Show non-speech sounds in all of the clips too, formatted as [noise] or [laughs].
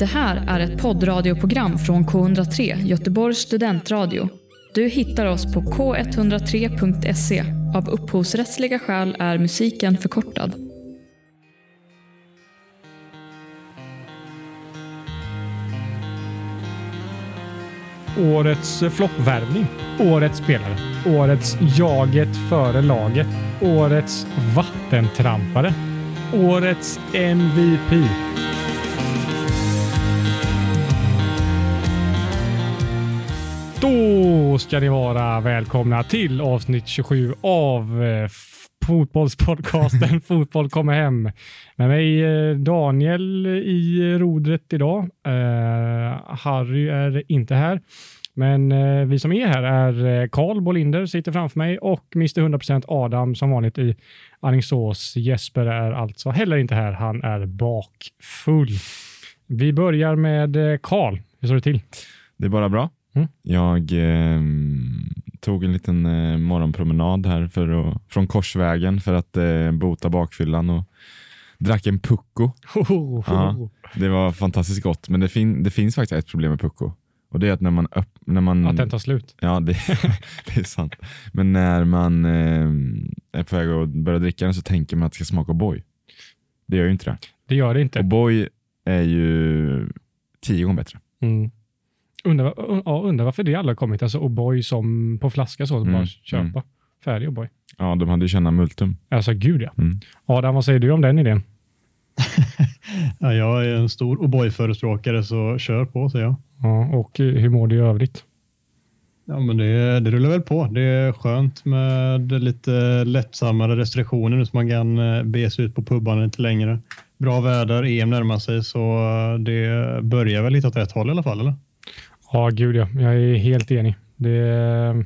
Det här är ett poddradioprogram från K103, Göteborgs studentradio. Du hittar oss på k103.se. Av upphovsrättsliga skäl är musiken förkortad. Årets floppvärvning. Årets spelare. Årets jaget före laget. Årets vattentrampare. Årets MVP. Då ska ni vara välkomna till avsnitt 27 av eh, fotbollspodcasten [laughs] Fotboll kommer hem. Med mig eh, Daniel i rodret idag. Eh, Harry är inte här. Men vi som är här är Karl Bolinder sitter framför mig och Mr 100% Adam som vanligt i Alingsås. Jesper är alltså heller inte här. Han är bakfull. Vi börjar med Karl. Hur står det till? Det är bara bra. Mm. Jag eh, tog en liten eh, morgonpromenad här för att, från Korsvägen för att eh, bota bakfyllan och drack en pucko. Oh, oh, ja, det var fantastiskt gott, men det, fin det, finns faktiskt ett problem med pucko. Och det är att när man... När man att den tar slut? Ja, det, [laughs] det är sant. Men när man eh, är på väg att börja dricka den så tänker man att det ska smaka O'boy. Det gör ju inte det. Det gör det inte. O'boy är ju tio gånger bättre. Mm. Undrar, ja, undrar varför det aldrig har kommit. Alltså O'boy som på flaska så, mm, bara köpa. Mm. Färdig O'boy. Ja, de hade ju känna multum. Alltså gud ja. Mm. Adam, vad säger du om den idén? [laughs] ja, jag är en stor O'boy-förespråkare så kör på säger jag. Ja, och hur mår du i övrigt? Ja, men det, det rullar väl på. Det är skönt med lite lättsammare restriktioner nu så man kan eh, be sig ut på pubarna lite längre. Bra väder, EM närmar sig så det börjar väl lite åt rätt håll i alla fall, eller? Ja, gud ja. Jag är helt enig. Det,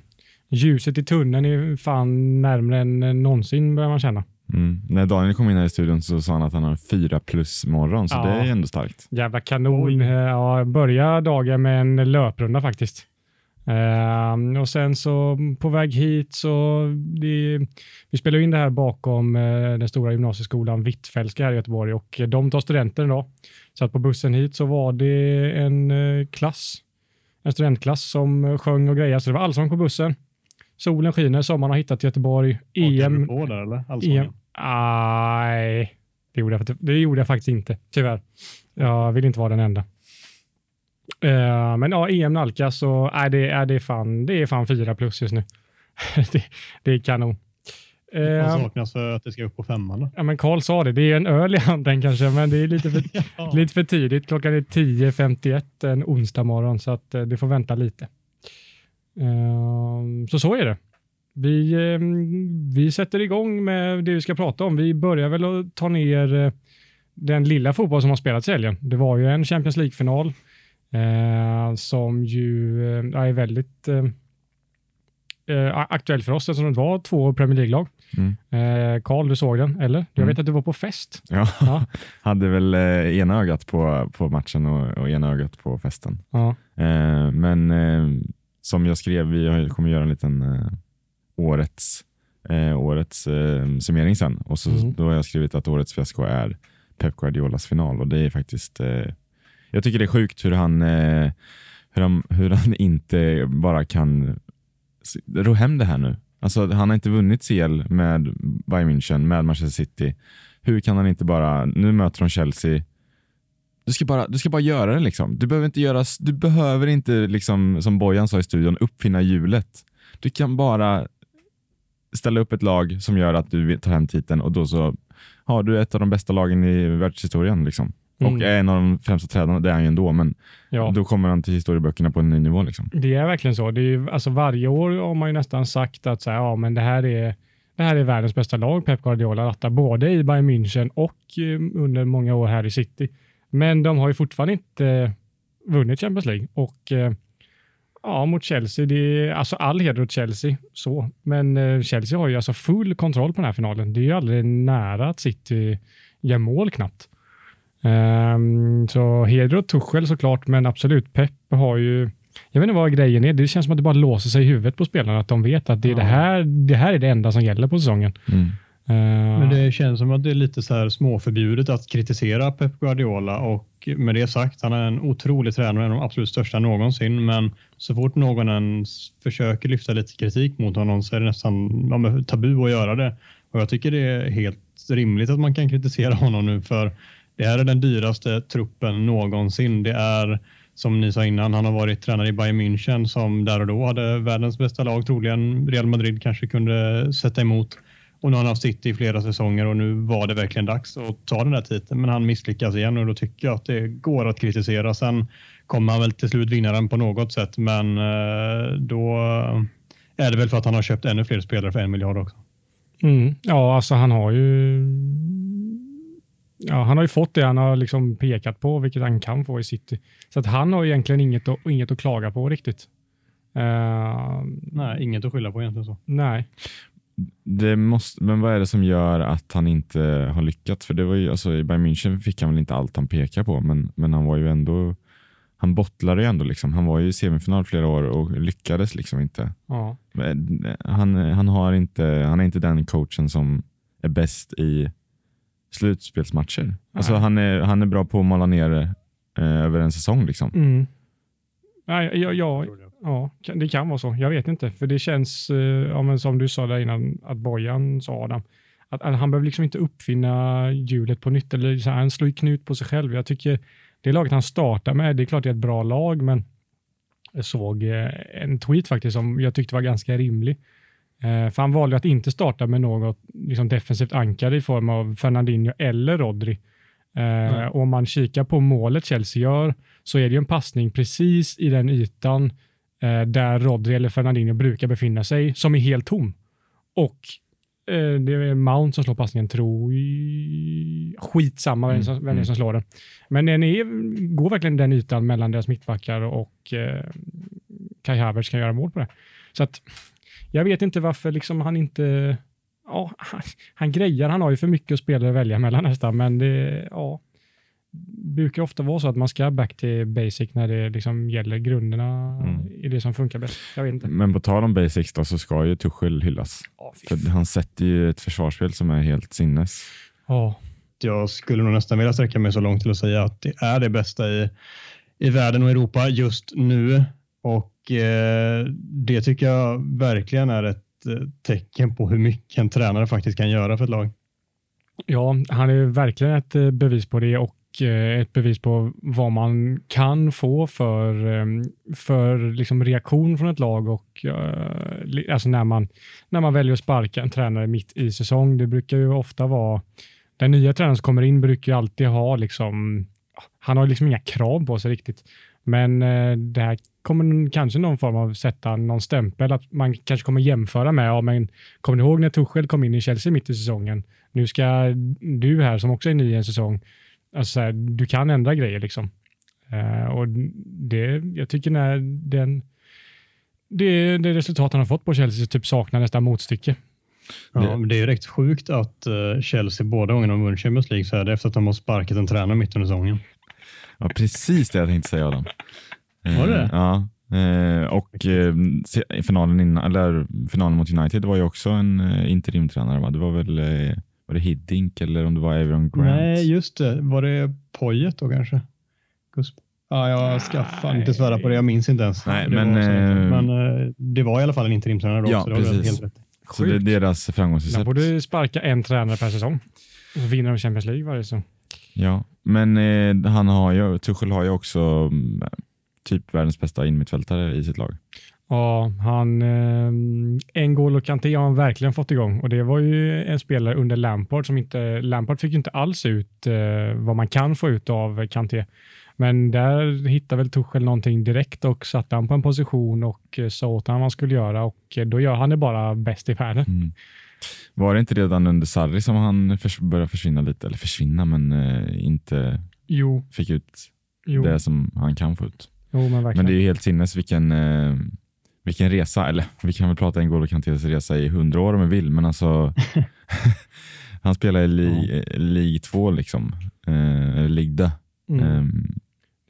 ljuset i tunneln är fan närmare än någonsin börjar man känna. Mm. När Daniel kom in här i studion så sa han att han har fyra plus morgon, så ja. det är ändå starkt. Jävla kanon. Ja, börja dagen med en löprunda faktiskt. Uh, och sen så på väg hit så det, vi spelar in det här bakom uh, den stora gymnasieskolan Hvitfeldtska här i Göteborg och de tar studenten idag. Så att på bussen hit så var det en uh, klass en studentklass som sjöng och grejade, så det var allsång på bussen. Solen skiner, sommaren har hittat Göteborg. EM. du på där eller? Allsången? Nej, det gjorde, jag, det gjorde jag faktiskt inte, tyvärr. Jag vill inte vara den enda. Uh, men ja, EM nalkas och äh, det, äh, det, är fan, det är fan fyra plus just nu. [laughs] det, det är kanon. Vad ehm, saknas för att det ska upp på femman? Ja, men Karl sa det. Det är en öl i handen kanske, men det är lite för, [laughs] ja. lite för tidigt. Klockan är 10.51 en onsdag morgon, så att eh, det får vänta lite. Uh, så så är det. Vi, uh, vi sätter igång med det vi ska prata om. Vi börjar väl att ta ner uh, den lilla fotboll som har spelats i helgen. Det var ju en Champions League-final eh, som ju är väldigt aktuell för oss eftersom det var två Premier League-lag. Mm. Eh, Karl, du såg den, eller? Jag mm. vet att du var på fest. Ja, ja. [laughs] hade väl eh, ena ögat på, på matchen och, och ena ögat på festen. Ja. Eh, men eh, som jag skrev, vi kommer göra en liten eh, årets, eh, årets eh, summering sen. Och så, mm. Då har jag skrivit att årets fiasko är Pep Guardiolas final och det är faktiskt jag tycker det är sjukt hur han, hur han, hur han [laughs] inte bara kan ro hem det här nu. Alltså, han har inte vunnit CL med Bayern München, med Manchester City. Hur kan han inte bara, nu möter de Chelsea. Du ska bara, du ska bara göra det liksom. Du behöver inte göra, du behöver inte liksom, som Bojan sa i studion, uppfinna hjulet. Du kan bara ställa upp ett lag som gör att du tar hem titeln och då så har du ett av de bästa lagen i världshistorien. Liksom. Mm. Och är en av de främsta trädarna, det är han ju ändå, men ja. då kommer han till historieböckerna på en ny nivå. Liksom. Det är verkligen så. Det är ju, alltså varje år har man ju nästan sagt att så här, ja, men det, här är, det här är världens bästa lag, Pep Guardiola rattar, både i Bayern München och eh, under många år här i City. Men de har ju fortfarande inte vunnit Champions League och eh, ja, mot Chelsea, det är alltså all heder åt Chelsea, så. Men eh, Chelsea har ju alltså full kontroll på den här finalen. Det är ju aldrig nära att City gör mål knappt. Um, så heder åt Tuchel såklart, men absolut, Pep har ju jag vet inte vad grejen är. Det känns som att det bara låser sig i huvudet på spelarna, att de vet att det, är ja. det, här, det här är det enda som gäller på säsongen. Mm. Men det känns som att det är lite så här småförbjudet att kritisera Pep Guardiola och med det sagt, han är en otrolig tränare, en av de absolut största någonsin, men så fort någon ens försöker lyfta lite kritik mot honom så är det nästan ja, tabu att göra det. Och jag tycker det är helt rimligt att man kan kritisera honom nu för det här är den dyraste truppen någonsin. Det är som ni sa innan, han har varit tränare i Bayern München som där och då hade världens bästa lag. Troligen Real Madrid kanske kunde sätta emot. Och nu har han haft City i flera säsonger och nu var det verkligen dags att ta den där titeln. Men han misslyckas igen och då tycker jag att det går att kritisera. Sen kommer han väl till slut vinna den på något sätt, men eh, då är det väl för att han har köpt ännu fler spelare för en miljard också. Mm. Ja, alltså han har ju Ja, han har ju fått det han har liksom pekat på, vilket han kan få i City. Så att han har egentligen inget att, inget att klaga på riktigt. Uh, nej, inget att skylla på egentligen. så. Nej. Det måste, men vad är det som gör att han inte har lyckats? För det var ju, alltså, I Bayern München fick han väl inte allt han pekar på, men, men han var ju ändå han bottlade ju ändå. Liksom. Han var ju i semifinal flera år och lyckades liksom inte. Ja. Han, han, har inte. han är inte den coachen som är bäst i slutspelsmatcher. Alltså, han, är, han är bra på att mala ner eh, över en säsong. Liksom. Mm. Ja, ja, ja, ja, det kan vara så. Jag vet inte. För det känns, eh, ja, men som du sa där innan, att Bojan sa Adam, att, att han behöver liksom inte uppfinna hjulet på nytt. Eller så här, han slår knut på sig själv. Jag tycker det laget han startar med, det är klart det är ett bra lag, men jag såg eh, en tweet faktiskt som jag tyckte var ganska rimlig. Eh, för han valde att inte starta med något liksom defensivt ankare i form av Fernandinho eller Rodri. Mm. Och om man kikar på målet Chelsea gör så är det en passning precis i den ytan där Rodri eller Fernandinho brukar befinna sig, som är helt tom. Och Eh, det är Mount som slår passningen, tror. Skitsamma vem, som, vem mm. som slår den. Men den är, går verkligen den ytan mellan deras mittbackar och eh, Kai Havertz kan göra mål på det. Så att jag vet inte varför liksom han inte... Ja, han, [laughs] han grejar. Han har ju för mycket spelare att välja mellan nästan, men det... Ja, brukar ofta vara så att man ska back till basic när det liksom gäller grunderna mm. i det som funkar bäst. Jag vet inte. Men på tal om basics då, så ska ju Tuchel hyllas. Oh, För han sätter ju ett försvarsspel som är helt sinnes. Oh. Jag skulle nog nästan vilja sträcka mig så långt till att säga att det är det bästa i, i världen och Europa just nu. Och Eh, det tycker jag verkligen är ett eh, tecken på hur mycket en tränare faktiskt kan göra för ett lag. Ja, han är verkligen ett eh, bevis på det och ett bevis på vad man kan få för, för liksom reaktion från ett lag och alltså när man, när man väljer att sparka en tränare mitt i säsong. Det brukar ju ofta vara den nya tränaren som kommer in brukar ju alltid ha liksom, han har liksom inga krav på sig riktigt. Men det här kommer kanske någon form av sätta någon stämpel att man kanske kommer jämföra med, ja men kommer ni ihåg när Tuchel kom in i Chelsea mitt i säsongen? Nu ska du här som också är ny i en säsong Alltså här, du kan ändra grejer liksom. Uh, och det, jag tycker när den, det, det resultat han har fått på Chelsea typ saknar nästan motstycke. Ja, men det är rätt sjukt att uh, Chelsea båda gångerna har vunnit Champions League så är det efter att de har sparkat en tränare mitt under säsongen. Ja, precis det jag tänkte säga Adam. Var det uh, Ja, och finalen, innan, eller finalen mot United var ju också en interimtränare. Va? Det var väl var det Hiddink eller om det var Avron Grant? Nej, just det. Var det Poyet då kanske? Gusp. Ja, jag ska fan inte svära på det. Jag minns inte ens. Nej, men, var men eh, det var i alla fall en interimtränare då. Ja, så precis. Helt rätt. Så det är deras framgångsrecept. De borde sparka en tränare per säsong. Och vinner de Champions League varje säsong. Ja, men eh, han har ju, Tuchel har ju också mm, typ världens bästa innermittfältare i sitt lag. Ja, han, eh, N'Golo Kanté har han verkligen fått igång och det var ju en spelare under Lampard som inte, Lampard fick inte alls ut eh, vad man kan få ut av Kanté. Men där hittade väl Tuchel någonting direkt och satte han på en position och eh, sa åt honom vad han skulle göra och eh, då gör han det bara bäst i världen. Mm. Var det inte redan under Sarri som han förs började försvinna lite, eller försvinna, men eh, inte jo. fick ut jo. det som han kan få ut? Jo, men, men, det är ju helt sinnes vilken eh, vilken resa, eller vi kan väl prata N'Golo Kantés resa i hundra år om vi vill, men alltså [laughs] [laughs] han spelar i League 2, liksom, eh, Ligda, mm. eh,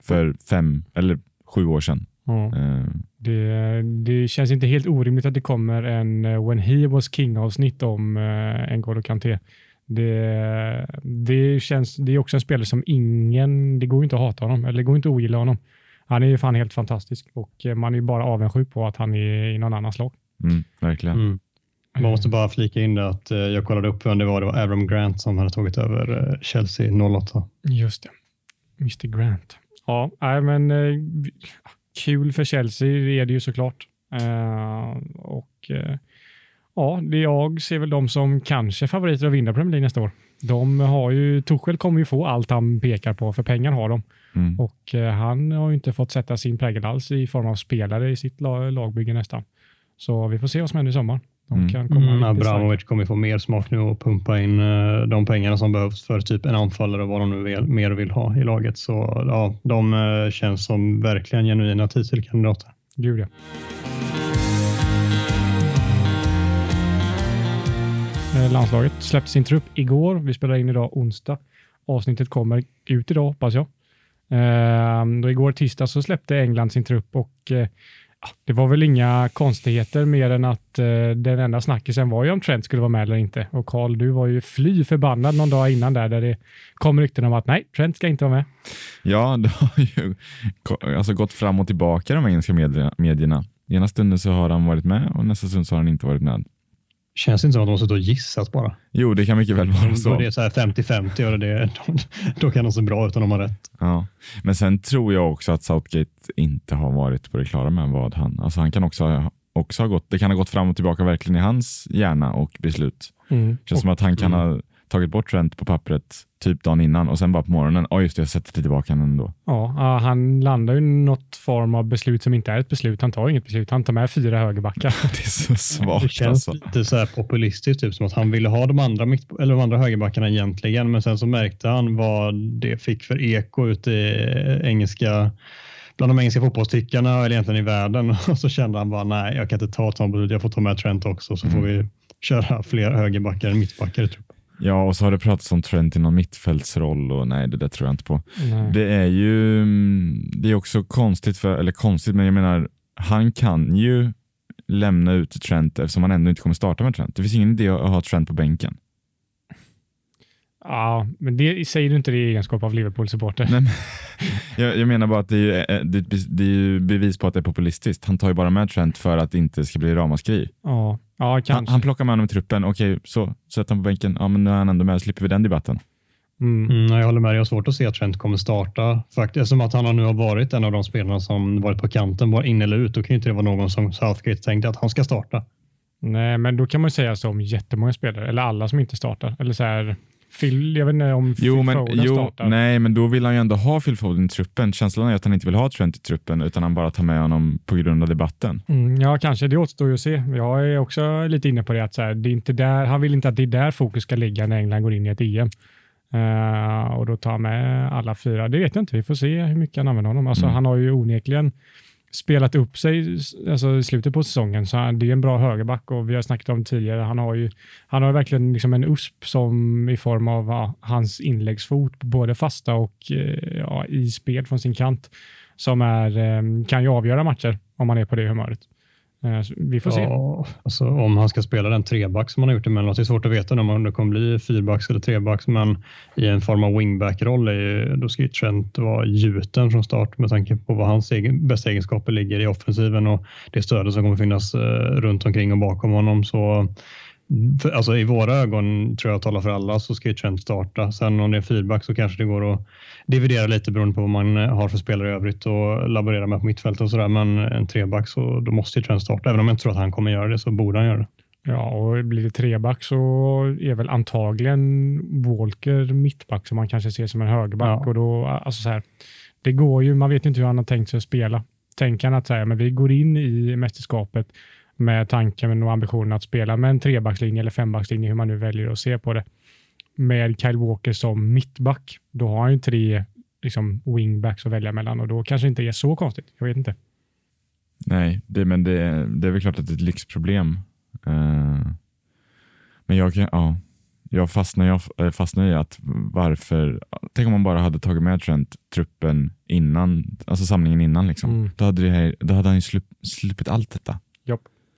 för fem eller sju år sedan Ja. Uh. Det, det, känns inte helt orimligt att det kommer en uh, When He Was King-avsnitt om uh, N'Golo Kanté. Det, det, känns, det är också en spelare som ingen, det går inte att hata honom, eller det går inte att ogilla honom. Han är ju fan helt fantastisk och man är bara avundsjuk på att han är i någon annans lag. Mm, verkligen. Mm. Man måste bara flika in det att jag kollade upp vem det var. Det var Avram Grant som hade tagit över Chelsea 08. Just det. Mr Grant. Ja, nej, men eh, kul för Chelsea är det ju såklart. Eh, och eh, ja, det jag ser väl de som kanske favoriter att vinna Premier League nästa år. De har ju, Tuchel kommer ju få allt han pekar på, för pengar har de. Mm. Och eh, han har ju inte fått sätta sin prägel alls i form av spelare i sitt lag, lagbygge nästan. Så vi får se vad som händer i sommar. De mm. kan komma mm, Abramovic kommer få mer smak nu och pumpa in uh, de pengarna som behövs för typ en anfallare och vad de nu vill, mer vill ha i laget. Så ja, de uh, känns som verkligen genuina titelkandidater. Gud ja. Eh, landslaget släppte sin trupp igår. Vi spelar in idag onsdag. Avsnittet kommer ut idag hoppas jag. Ehm, då igår tisdag så släppte England sin trupp och eh, det var väl inga konstigheter mer än att eh, den enda snackisen var ju om Trent skulle vara med eller inte. Och Karl, du var ju fly förbannad någon dag innan där, där det kom rykten om att nej, Trent ska inte vara med. Ja, [laughs] det har ju alltså gått fram och tillbaka de engelska medierna. Ena stunden så har han varit med och nästa stund så har han inte varit med. Känns det inte som att de har suttit och gissat bara? Jo, det kan mycket väl vara så. Då det är så 50-50 och det, då, då kan de se bra ut om de har rätt. Ja, men sen tror jag också att Southgate inte har varit på det klara med vad han, alltså han kan också, också ha gått, det kan ha gått fram och tillbaka verkligen i hans hjärna och beslut. Mm. Det känns och, som att han kan mm. ha tagit bort Trent på pappret typ dagen innan och sen bara på morgonen, ja just det, jag sätter tillbaka den ändå. Ja, han landar ju något form av beslut som inte är ett beslut. Han tar inget beslut, han tar med fyra högerbackar. [laughs] det är så svagt. Det känns alltså. lite så här populistiskt, typ som att han ville ha de andra, mitt, eller de andra högerbackarna egentligen, men sen så märkte han vad det fick för eko ute i engelska bland de engelska fotbollstyckarna eller egentligen i världen [laughs] och så kände han bara nej, jag kan inte ta ett sånt beslut. Jag får ta med Trent också så får mm. vi köra fler högerbackar än mittbackar i truppen. Ja, och så har det pratats om Trent i någon mittfältsroll och nej, det där tror jag inte på. Nej. Det är ju mm, det är också konstigt, för, eller konstigt, men jag menar, han kan ju lämna ut Trent eftersom han ändå inte kommer starta med Trent. Det finns ingen idé att ha Trent på bänken. Ja, men det säger du inte det i egenskap av Liverpool-supporter. [laughs] jag, jag, menar bara att det är, eh, det, det är bevis på att det är populistiskt. Han tar ju bara med Trent för att det inte ska bli ramaskri. Ja, ja kanske. Han, han plockar med honom i truppen. Okej, så sätter han på bänken. Ja, men nu är han ändå med. Slipper vi den debatten. Mm. Mm, jag håller med. Jag har svårt att se att Trent kommer starta. Faktiskt, som att han nu har varit en av de spelarna som varit på kanten, bara in eller ut. Då kan ju inte det vara någon som Southgate tänkte att han ska starta. Nej, men då kan man säga så om jättemånga spelare, eller alla som inte startar. Eller så här, Phil, jag vet inte om Phil jo, men, Foden jo, startar. Nej, men då vill han ju ändå ha Phil Foden i truppen. Känslan är att han inte vill ha Trent i truppen, utan han bara tar med honom på grund av debatten. Mm, ja, kanske. Det återstår ju att se. Jag är också lite inne på det att så här, det är inte där, han vill inte att det är där fokus ska ligga när England går in i ett EM. Uh, eh, och då tar med alla fyra. Det vet jag inte. Vi får se hur mycket han använder honom. Alltså, mm. Han har ju onekligen spelat upp sig alltså, i slutet på säsongen. Så det är en bra högerback och vi har snackat om tidigare. Han har ju han har verkligen liksom en USP som i form av ja, hans inläggsfot, både fasta och eh, ja, i spel från sin kant, som är, eh, kan ju avgöra matcher om man är på det humöret. Eh, vi får ja, se. Alltså, om han ska spela den treback som han har gjort emellanåt. Det är svårt att veta om det kommer bli fyrbacks eller trebacks, men i en form av wingback-roll då ska ju Trent vara gjuten från start med tanke på vad hans egen, bästa egenskaper ligger i offensiven och det stödet som kommer finnas eh, runt omkring och bakom honom. Så för, alltså I våra ögon, tror jag talar för alla, så ska ju Trent starta. Sen om det är feedback så kanske det går att dividera lite beroende på vad man har för spelare i övrigt och laborera med på mittfältet och sådär. Men en treback så då måste ju Trent starta. Även om jag inte tror att han kommer göra det så borde han göra det. Ja, och blir det treback så är väl antagligen Walker mittback som man kanske ser som en högerback. Ja. Och då, alltså så här, det går ju, man vet inte hur han har tänkt sig att spela. Tänker han att så här, men vi går in i mästerskapet med tanken och ambitionen att spela med en trebackslinje eller fembackslinje, hur man nu väljer att se på det. Med Kyle Walker som mittback, då har han ju tre liksom, wingbacks att välja mellan och då kanske det inte är så konstigt. Jag vet inte. Nej, det, men det, det är väl klart att det är ett lyxproblem. Uh, men jag kan, ja, jag fastnar, jag eh, fastnar i att varför, tänk om man bara hade tagit med Trent, truppen innan, alltså samlingen innan liksom. Mm. Då, hade det då hade han ju slupp, sluppit allt detta.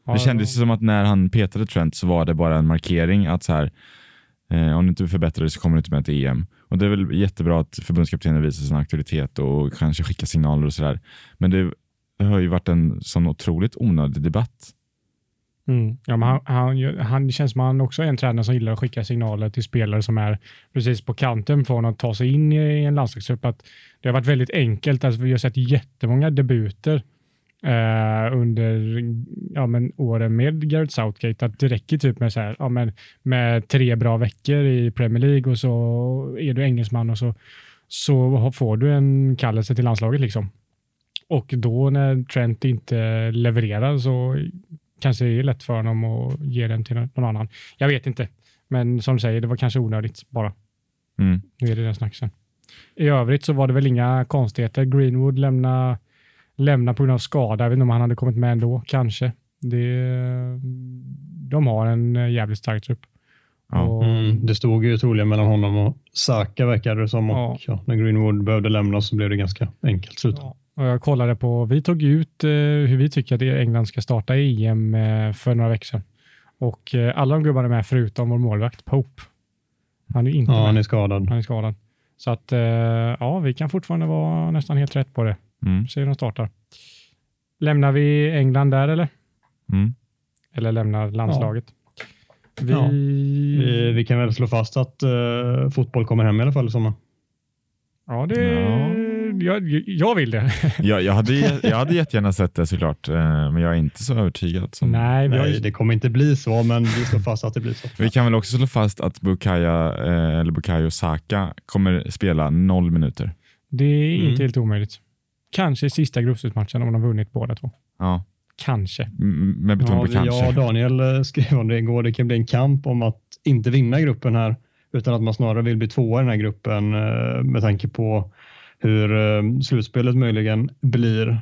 Ja, det kändes ja. som att när han petade Trent så var det bara en markering att så här, eh, om du inte förbättrar dig så kommer du inte med till EM. Och Det är väl jättebra att förbundskaptenen visar sin auktoritet och kanske skickar signaler och sådär. Men det, det har ju varit en sån otroligt onödig debatt. Mm. Ja, men han, han, han, känns som han också är en tränare som gillar att skicka signaler till spelare som är precis på kanten från att ta sig in i en landslagstrupp. det har varit väldigt enkelt. Alltså, vi har sett jättemånga debuter eh, under ja, men åren med Gareth Southgate. Att det räcker typ med, så här, ja, men med tre bra veckor i Premier League och så är du engelsman och så, så får du en kallelse till landslaget. liksom. Och då när Trent inte levererar så kanske det är lätt för honom att ge den till någon annan. Jag vet inte, men som du säger, det var kanske onödigt bara. Mm. Nu är det den snacksen. I övrigt så var det väl inga konstigheter. Greenwood lämna, lämna på grund av skada. Jag vet inte om han hade kommit med ändå, kanske. Det, de har en jävligt stark trupp. Ja. Och, mm, det stod ju troligen mellan honom och Saka verkade det som. Och, ja. när Greenwood behövde lämna så blev det ganska enkelt slut. Ja. Och jag kollade på, vi tog ut eh, hur vi tycker att England ska starta EM eh, för några veckor sedan. Och eh, alla de gubbarna är med förutom vår målvakt Pope. Han är inte ja, med. han är skadad. Han är skadad. Så att eh, ja, vi kan fortfarande vara nästan helt rätt på det. Mm. Se hur de startar. Lämnar vi England där eller? Mm. Eller lämnar landslaget? Ja. Vi... Ja. vi... Vi, kan väl slå fast att uh, fotboll kommer hem i alla fall i sommar. Ja, det ja jag, jag vill det. jag, jag, hade, jag hade jättegärna sett det såklart, eh, men jag är inte så övertygad. Som... Nej, Nej ju... det kommer inte bli så, men vi slår fast att det blir så. Vi kan väl också slå fast att Bukaya, eh, eller Bukayo Saka kommer spela noll minuter. Det är inte mm. helt omöjligt. Kanske i sista gruppspelsmatchen om de har vunnit båda två. Ja. Kanske. med betoning ja, på kanske. Jag och Daniel eh, skrev om det igår. Det kan bli en kamp om att inte vinna gruppen här, utan att man snarare vill bli tvåa i den här gruppen med tanke på hur uh, slutspelet möjligen blir.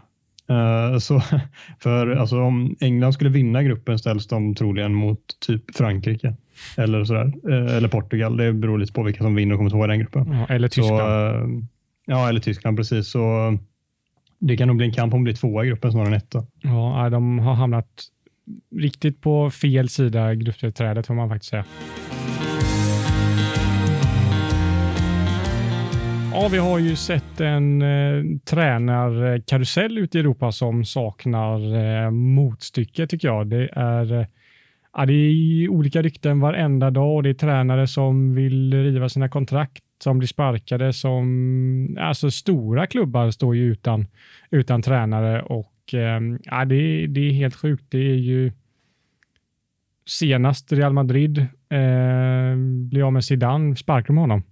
Så [laughs] för alltså, om England skulle vinna gruppen ställs de troligen mot typ Frankrike eller sådär, eller Portugal. Det beror lite på vilka som vinner och kommer tvåa i den gruppen. Ja, eller Tyskland. Så, ja, eller Tyskland precis. Så det kan nog bli en kamp om att bli tvåa i gruppen snarare än etta. Ja, de har hamnat riktigt på fel sida i gruppträdet får man faktiskt säga. Ja, vi har ju sett en eh, tränarkarusell ute i Europa som saknar eh, motstycke tycker jag. Det är, eh, ja, det är olika rykten varenda dag och det är tränare som vill riva sina kontrakt, som blir sparkade, som alltså stora klubbar står ju utan, utan tränare och eh, ja, det, det är helt sjukt. Det är ju senast Real Madrid eh, blir av med Zidane, sparkar de honom?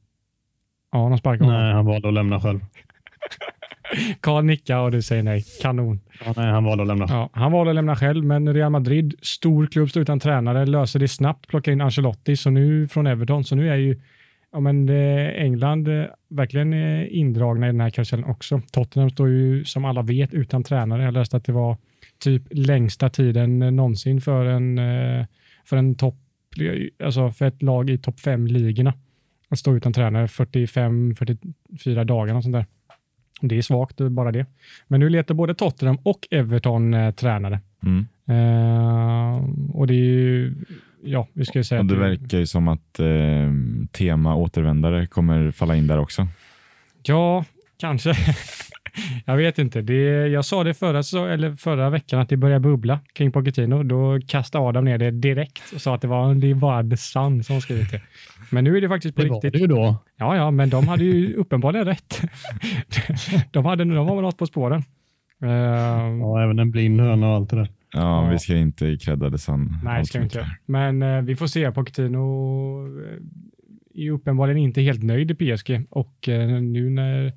Ja, de sparkar honom. Nej, han valde att lämna själv. [laughs] Karl nickar och du säger nej. Kanon. Ja, nej, han valde att lämna. Ja, han valde att lämna själv, men Real Madrid, stor klubb, står utan tränare, löser det snabbt, plockar in Ancelotti så nu, från Everton. Så nu är ju ja, men, eh, England eh, verkligen eh, indragna i den här karusellen också. Tottenham står ju som alla vet utan tränare. Jag läste att det var typ längsta tiden någonsin för en, för en topp, alltså för ett lag i topp fem ligorna att stå utan tränare 45-44 dagar och sånt där. Det är svagt bara det. Men nu letar både Tottenham och Everton eh, tränare. Mm. Eh, och det är ju, ja, vi ska säga och det, det verkar ju som att eh, tema återvändare kommer falla in där också. Ja, kanske. [laughs] jag vet inte. Det, jag sa det förra, eller förra veckan att det började bubbla kring Pochettino. Då kastade Adam ner det direkt och sa att det var, det var The Sun som skrivit det. Men nu är det faktiskt på det riktigt. Det var det ju då. Ja, ja, men de hade ju [laughs] uppenbarligen rätt. [laughs] de, hade, de var något på spåren. Uh, ja, även en blind höna och allt det där. Ja, vi ska inte credda The Sun. Nej, ska vi inte Men uh, vi får se. Pochettino är uppenbarligen inte helt nöjd i PSG och uh, nu när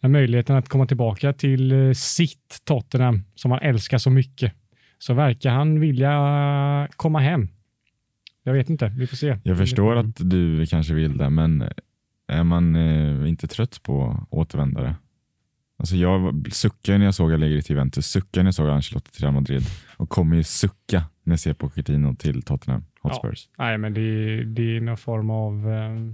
när möjligheten att komma tillbaka till eh, sitt Tottenham som han älskar så mycket så verkar han vilja komma hem. Jag vet inte, vi får se. Jag förstår att du kanske vill det, men är man eh, inte trött på återvändare? Alltså jag suckar när jag såg Allegri till Juventus, suckar när jag såg Ancelotti till Real Madrid och kommer ju sucka när jag ser Pochettino till Tottenham Hotspurs. Ja. Nej, men det, det är någon form av... Eh,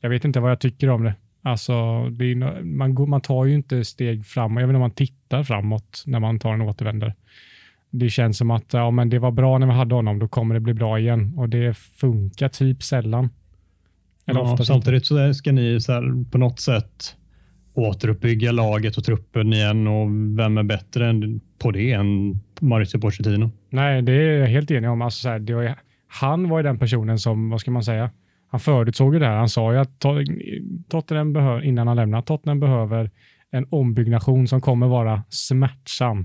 jag vet inte vad jag tycker om det. Alltså, det är, man, går, man tar ju inte steg framåt. Jag vet inte om man tittar framåt när man tar en återvändare. Det känns som att ja, men det var bra när vi hade honom, då kommer det bli bra igen. Och det funkar typ sällan. Eller ja, samtidigt så ska ni så här, på något sätt återuppbygga laget och truppen igen och vem är bättre än, på det än Mauricio Pochettino? Nej, det är jag helt enig om. Alltså, så här, det var, han var ju den personen som, vad ska man säga, han förutsåg ju det här. Han sa ju att Tottenham behöver, innan han lämnade, Tottenham behöver en ombyggnation som kommer vara smärtsam.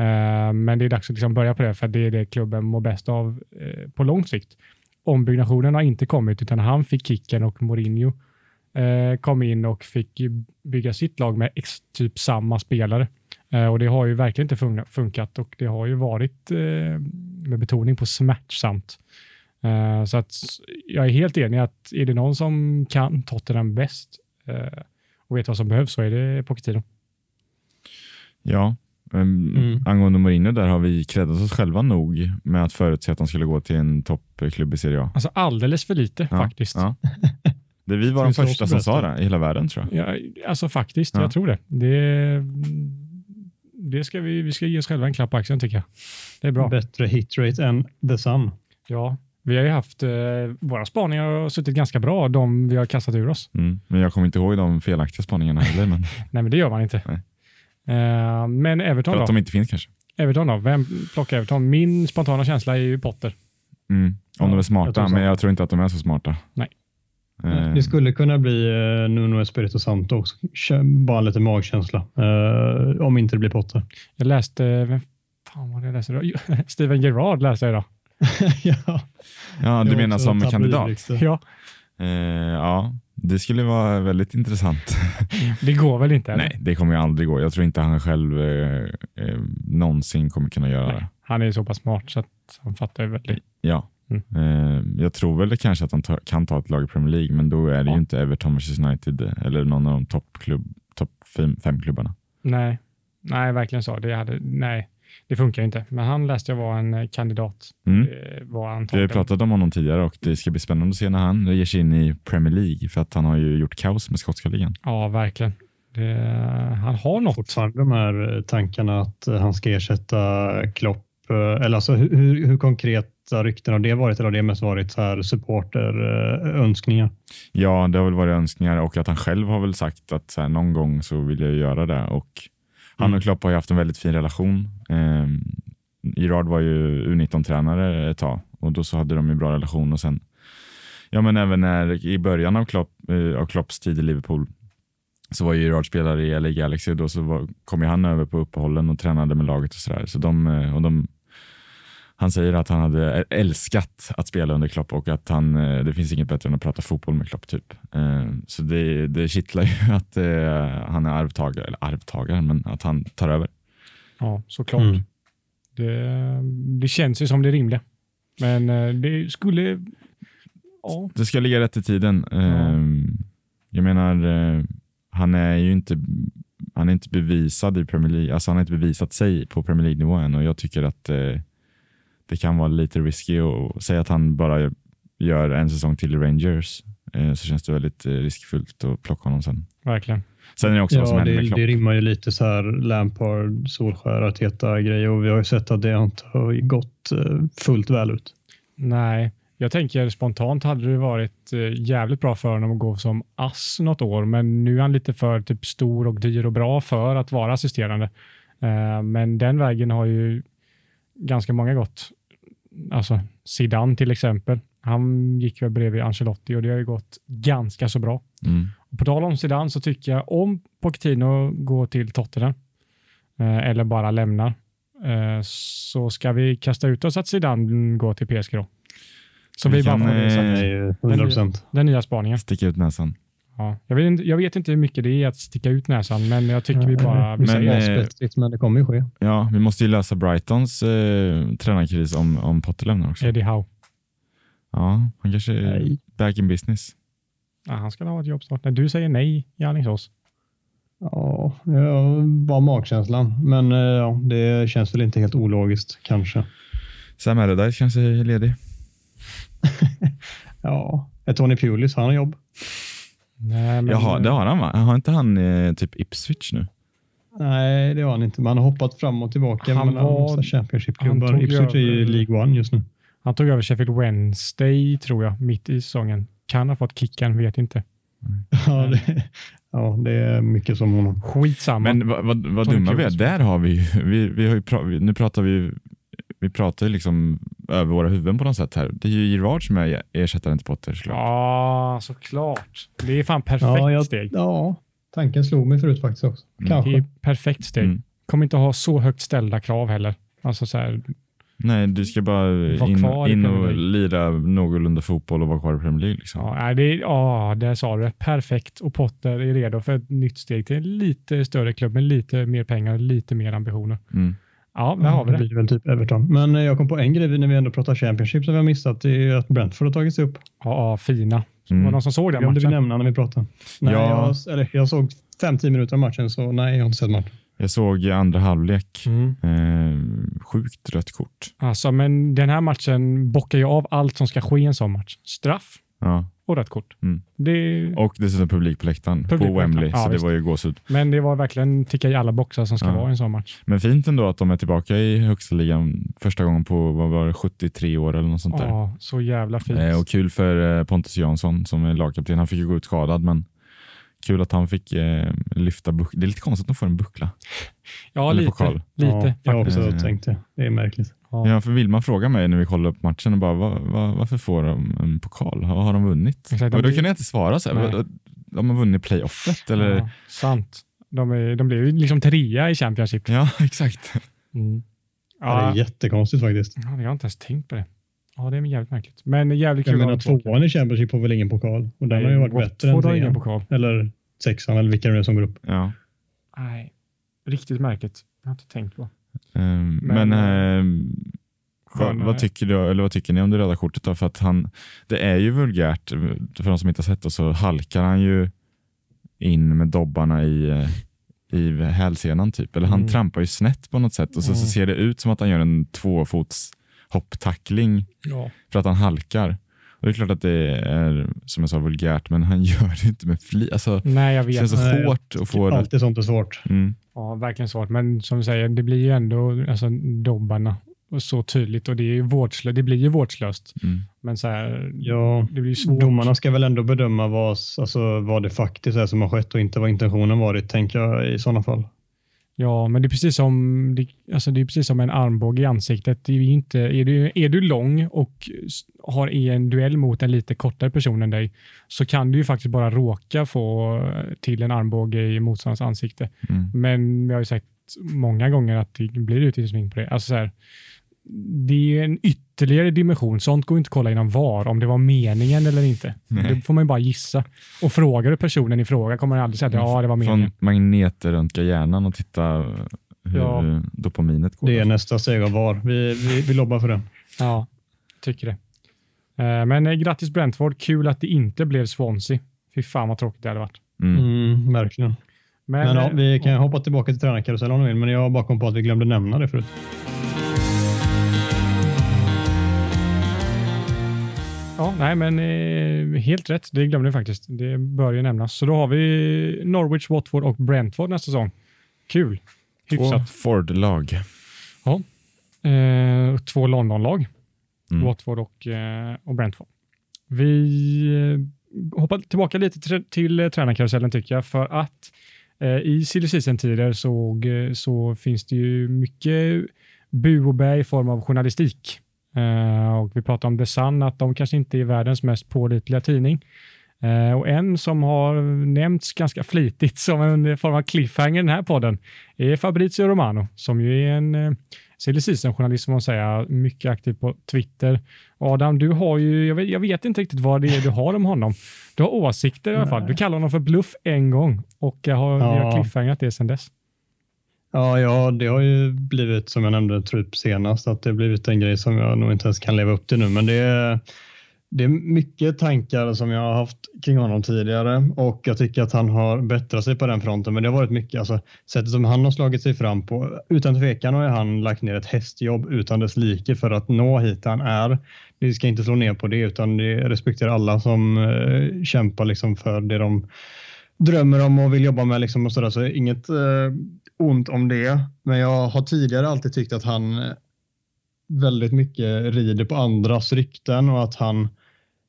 Uh, men det är dags att liksom börja på det, för det är det klubben mår bäst av uh, på lång sikt. Ombyggnationen har inte kommit, utan han fick kicken och Mourinho uh, kom in och fick bygga sitt lag med ex, typ samma spelare. och det har ju verkligen inte funkat och det har ju varit med betoning på smärtsamt. Så att jag är helt enig att är det någon som kan Tottenham bäst och vet vad som behövs så är det Pochettino. Ja, um, mm. angående Mourinho där har vi kreddat oss själva nog med att förutse att han skulle gå till en toppklubb i Serie A. Alltså alldeles för lite ja, faktiskt. Ja. [laughs] Det vi var de första som sa det i hela världen tror jag. Ja, alltså faktiskt, ja. jag tror det. det. Det ska vi, vi ska ge oss själva en klapp på axeln tycker jag. Det är bra. Bättre hitrate än The Sun. Ja, vi har ju haft, eh, våra spaningar har suttit ganska bra, de vi har kastat ur oss. Mm, men jag kommer inte ihåg de felaktiga spaningarna heller. Men... [laughs] Nej, men det gör man inte. Uh, men Everton För att då? de inte finns kanske. Everton då? Vem plockar Everton? Min spontana känsla är ju Potter. Mm, om ja, de är smarta, jag men jag tror inte att de är så smarta. Nej. Uh, det skulle kunna bli uh, Nuno Espirito Santo också. Bara lite magkänsla. Uh, om inte det blir Potter. [laughs] Jag läste, vem fan var det jag läste då? [laughs] Steven Gerrard läste jag idag. ja. ja, du menar som kandidat? Ja. Eh, ja, det skulle vara väldigt intressant. [laughs] det går väl inte? Eller? Nej, det kommer ju aldrig gå. Jag tror inte han själv eh, eh, någonsin kommer kunna göra det. Han är så pass smart så att han fattar ju väl det. Ja. Mm. Eh, jag tror väl kanske att han ta, kan ta ett lag i Premier League, men då är det ja. ju inte Everton, Manchester United eller någon av de toppklubb, topp fem, fem klubbarna. Nej, nej, verkligen så. Det hade, nej det funkar inte. Men han läste jag var en eh, kandidat. Mm. Var Vi har pratat om honom tidigare och det ska bli spännande att se när han ger sig in i Premier League för att han har ju gjort kaos med skotska ligan. Ja, verkligen. Det, han har något. Fortfarande de här eh, tankarna att eh, han ska ersätta Klopp. Eller alltså hur, hur konkreta rykten har det varit eller har det mest varit så här supporterönskningar? Ja, det har väl varit önskningar och att han själv har väl sagt att så här, någon gång så vill jag göra det och han och mm. Klopp har ju haft en väldigt fin relation. Eh, Gerard var ju U19-tränare ett tag och då så hade de en bra relation och sen Ja, men även när i början av, Klopp, eh, av Klopps tid i Liverpool så var ju Gerard spelare i LA Galaxy. Då så var, kom ju han över på uppehållen och tränade med laget och sådär. Så de, eh, och de han säger att han hade älskat att spela under Klopp och att han, eh, det finns inget bättre än att prata fotboll med Klopp. Typ. Eh, så det, det kittlar ju [laughs] att eh, han är arvtagare, eller arvtagare, men att han tar över. Ja, såklart. Mm. Det, det känns ju som det rimliga. Men det skulle... Ja. Det ska ligga rätt i tiden. Ja. Jag menar, han är ju inte han är inte bevisad i Premier League. Alltså han har inte bevisat sig på Premier League-nivå än och jag tycker att det kan vara lite risky att säga att han bara gör en säsong till i Rangers. Eh, så känns det väldigt eh, riskfullt att plocka honom sen. Verkligen. Sen är det också ja, vad som händer med Klopp. Det rimmar ju lite så här Lampard, Solskär, Arteta grejer och vi har ju sett att det inte har gått eh, fullt väl ut. Nej, jag tänker spontant hade det varit jävligt bra för honom att gå som ass något år, men nu är han lite för typ stor och dyr och bra för att vara assisterande. Men den vägen har ju ganska många gått alltså Zidane till exempel. Han gick väl bredvid Ancelotti och det har ju gått ganska så bra. Mm. Och på tal om Zidane så tycker jag om Pochettino går till Tottenham eh, eller bara lämnar eh, så ska vi kasta ut oss att Zidane går till PSG då. Så vi, vi bara får det. 100%. Den, den nya spaningen. Sticka ut näsan. Ja, jag, vet inte, jag vet inte hur mycket det är att sticka ut näsan, men jag tycker vi bara vi men, säger det. Men det kommer ju ske. Ja, vi måste ju lösa Brightons eh, tränarkris om, om Potter lämnar också. Eddie Howe. Ja, han kanske är nej. back in business. Ja, han ska ha ett jobb snart. När du säger nej i Alingsås. Ja, ja, bara magkänslan. Men eh, ja, det känns väl inte helt ologiskt kanske. Sam Allardyce kanske är ledig. [laughs] ja, är Tony Pulis, han har jobb. Nej, men... Jaha, det har han va? Har inte han eh, typ Ipswich nu? Nej, det har han inte. Man har hoppat fram och tillbaka han mellan var... Championship-klubbar. Ipswich är i League One just nu. Han tog över Sheffield Wednesday, tror jag, mitt i säsongen. Kan ha fått kicken, vet inte. [laughs] Ja, det, ja, det är mycket som honom. Skitsamma. Men vad, vad, vad dumma vi är. Där har vi, vi, vi har ju, nu pratar vi, vi pratar ju liksom över våra huvuden på något sätt här. Det är ju Gerard som är ersättaren till Potter. Såklart. Ja, såklart. Det är fan perfekt ja, jag, steg. Ja, tanken slog mig förut faktiskt också. Mm. Kanske. Det är perfekt steg. Mm. Kommer inte ha så högt ställda krav heller. Alltså så här, Nej, du ska bara in, in och lira någorlunda fotboll och vara kvar i Premier League. Liksom. Ja, det, ja, där sa du det. Perfekt. Och Potter är redo för ett nytt steg till en lite större klubb med lite mer pengar och lite mer ambitioner. Mm. Ja, där har vi det. Det blir väl typ Everton. Men eh, jag kom på en grej när vi ändå pratar Championship som vi har missat. Det är att Brentford har tagits upp. Ja, fina. Mm. Var det någon som såg den matchen? Det vi nämna när vi pratade. Nej, ja. jag, eller, jag såg fem, tio minuter av matchen, så nej, jag har inte sett matchen. Jag såg andra halvlek. Mm. Eh, sjukt rött kort. Alltså, men den här matchen bockar ju av allt som ska ske i en sån match. Straff ja. och rött kort. Mm. Det... Och dessutom publik på läktaren publik på Wembley, ja, så visst. det var ju gåshud. Men det var verkligen ticka i alla boxar som ska ja. vara i en sån match. Men fint ändå att de är tillbaka i högsta ligan första gången på vad var det, 73 år eller något sånt där. Ja, så jävla fint. Eh, och kul för eh, Pontus Jansson som är lagkapten. Han fick ju gå ut skadad, men Kul att han fick eh, lyfta bucklan. Det är lite konstigt att de får en buckla. Ja, Eller lite. Pokal. lite ja, jag har också tänkt det. Det är märkligt. Ja. ja, för Vilma frågar mig när vi kollar upp matchen och bara, var, var, varför får de en pokal? Vad har de vunnit? Exakt, de då kan jag inte svara. Så här, de har vunnit playoffet eller? Ja, sant. De, är, de blev liksom trea i Championship. Ja, [laughs] exakt. Mm. Ja. det är jättekonstigt faktiskt. Ja, jag har inte ens tänkt på det. Ja, det är jävligt märkligt. Men jävligt kul. Jag menar, tvåan i Championship får väl ingen pokal? Och den Nej, har ju varit bättre än trean. Pokal. Eller sexan, eller vilka det är som går upp. Ja. Nej, riktigt märkligt. Jag har inte tänkt på. Um, men, men uh, vad, vad, tycker du, eller vad tycker ni om det röda kortet? Då? För att han, det är ju vulgärt, för de som inte har sett det, så halkar han ju in med dobbarna i eh, i hälsenan typ. Eller han mm. trampar ju snett på något sätt och så, mm. så ser det ut som att han gör en tvåfots hopptackling ja. för att han halkar. Och det är klart att det är som jag sa vulgärt, men han [laughs] gör det inte med flit. Alltså, Nej, jag vet. Det känns så Nej, hårt att få det. Alltid sånt är svårt. Mm. Ja, verkligen svårt. Men som du säger, det blir ju ändå alltså, dobbarna och så tydligt och det, är vårdslöst, det blir ju vårdslöst. Mm. Men så här, ja, det blir svårt. Domarna ska väl ändå bedöma vad, alltså, vad det faktiskt är som har skett och inte vad intentionen varit, tänker jag i sådana fall. Ja, men det är precis som, det, alltså det är precis som en armbåge i ansiktet. Det är, inte, är, du, är du lång och har i en duell mot en lite kortare person än dig så kan du ju faktiskt bara råka få till en armbåge i motståndarens ansikte. Mm. Men jag har ju sagt många gånger att det blir utvisning på det. Alltså så här, det är en ytterligare dimension. Sånt går inte att kolla inom VAR, om det var meningen eller inte. Nej. Det får man ju bara gissa. Och frågar du personen i fråga kommer han aldrig säga att ja, det var meningen. Från magnetröntga hjärnan och titta hur ja. dopaminet går. Det är nästa steg av VAR. Vi, vi, vi lobbar för det. Ja, tycker det. Eh, men eh, grattis Brentford. Kul att det inte blev Swansea. Fy fan vad tråkigt det hade varit. Mm. Mm, verkligen. Men, men ja, eh, vi kan hoppa tillbaka till tränarkarusellen om du vill, men jag har bakom på att vi glömde nämna det förut. Ja, nej, men eh, helt rätt. Det glömde vi faktiskt. Det bör ju nämnas. Så då har vi Norwich, Watford och Brentford nästa säsong. Kul. Hyfsat. Två Ford-lag. Ja. Eh, två London-lag. Mm. Watford och, eh, och Brentford. Vi eh, hoppar tillbaka lite till, till eh, tränarkarusellen tycker jag, för att eh, i silly tider så, så finns det ju mycket bu och bä i form av journalistik Uh, och vi pratar om The Sun, att de kanske inte är världens mest pålitliga tidning. Uh, och en som har nämnts ganska flitigt som en form av cliffhanger i den här podden är Fabrizio Romano, som ju är en uh, silly journalist får man säga, mycket aktiv på Twitter. Adam, du har ju, jag vet, jag vet, inte riktigt vad det är du har om honom. Du har åsikter i alla fall. Du kallar honom för bluff en gång och jag har, ja. har cliffhangat det sedan dess. Ja, ja, det har ju blivit som jag nämnde typ senast att det har blivit en grej som jag nog inte ens kan leva upp till nu. Men det är, det är mycket tankar som jag har haft kring honom tidigare och jag tycker att han har bättrat sig på den fronten. Men det har varit mycket, alltså sättet som han har slagit sig fram på. Utan tvekan har han lagt ner ett hästjobb utan dess like för att nå hit han är. Vi ska inte slå ner på det utan det respekterar alla som eh, kämpar liksom för det de drömmer om och vill jobba med liksom och sådär. Så inget eh, ont om det. Men jag har tidigare alltid tyckt att han eh, väldigt mycket rider på andras rykten och att han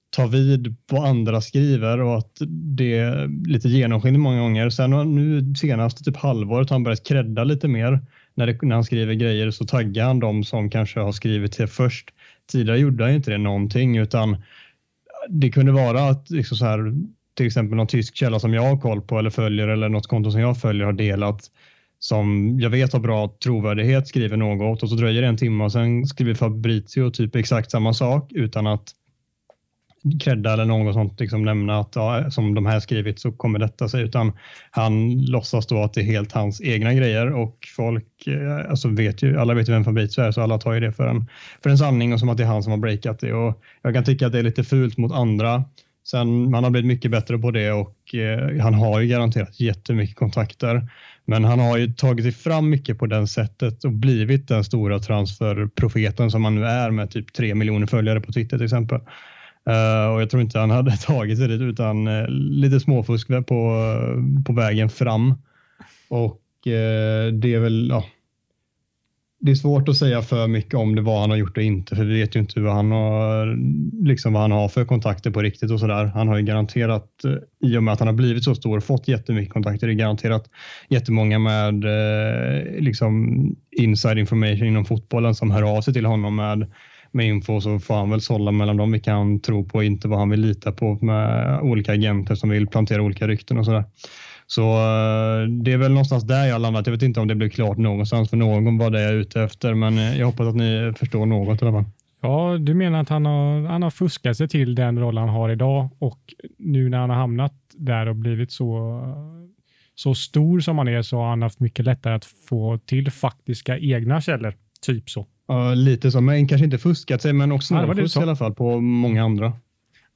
tar vid på andra skriver och att det är lite genomskinligt många gånger. Sen nu senaste typ halvåret har han börjat credda lite mer. När, det, när han skriver grejer så taggar han de som kanske har skrivit det först. Tidigare gjorde han inte det någonting utan det kunde vara att liksom så här, till exempel någon tysk källa som jag har koll på eller följer eller något konto som jag följer har delat som jag vet har bra trovärdighet skriver något och så dröjer det en timme och sen skriver Fabrizio typ exakt samma sak utan att credda eller något sånt, liksom nämna att ja, som de här skrivit så kommer detta sig, utan han låtsas då att det är helt hans egna grejer och folk, eh, alltså vet ju, alla vet ju vem Fabrizio är så alla tar ju det för en, för en sanning och som att det är han som har breakat det och jag kan tycka att det är lite fult mot andra. Sen man har blivit mycket bättre på det och eh, han har ju garanterat jättemycket kontakter. Men han har ju tagit sig fram mycket på den sättet och blivit den stora transferprofeten som han nu är med typ tre miljoner följare på Twitter till exempel. Uh, och jag tror inte han [laughs] hade tagit sig dit utan uh, lite småfusk på, uh, på vägen fram. Och det är väl, ja, det är svårt att säga för mycket om det vad han har gjort och inte, för vi vet ju inte vad han har, liksom vad han har för kontakter på riktigt och så där. Han har ju garanterat, eh, i och med att han har blivit så stor och fått jättemycket kontakter, det är garanterat jättemånga med eh, liksom inside information inom fotbollen som hör av sig till honom med med info så får han väl sålla mellan dem vilka han tror på och inte vad han vill lita på med olika agenter som vill plantera olika rykten och sådär. Så eh, det är väl någonstans där jag landat. Jag vet inte om det blev klart någonstans för någon var det jag är ute efter, men eh, jag hoppas att ni förstår något i alla fall. Ja, du menar att han har, han har fuskat sig till den roll han har idag och nu när han har hamnat där och blivit så, så stor som han är så har han haft mycket lättare att få till faktiska egna källor. Typ så. Ja, lite så, men kanske inte fuskat sig, men också ja, i alla fall på många andra.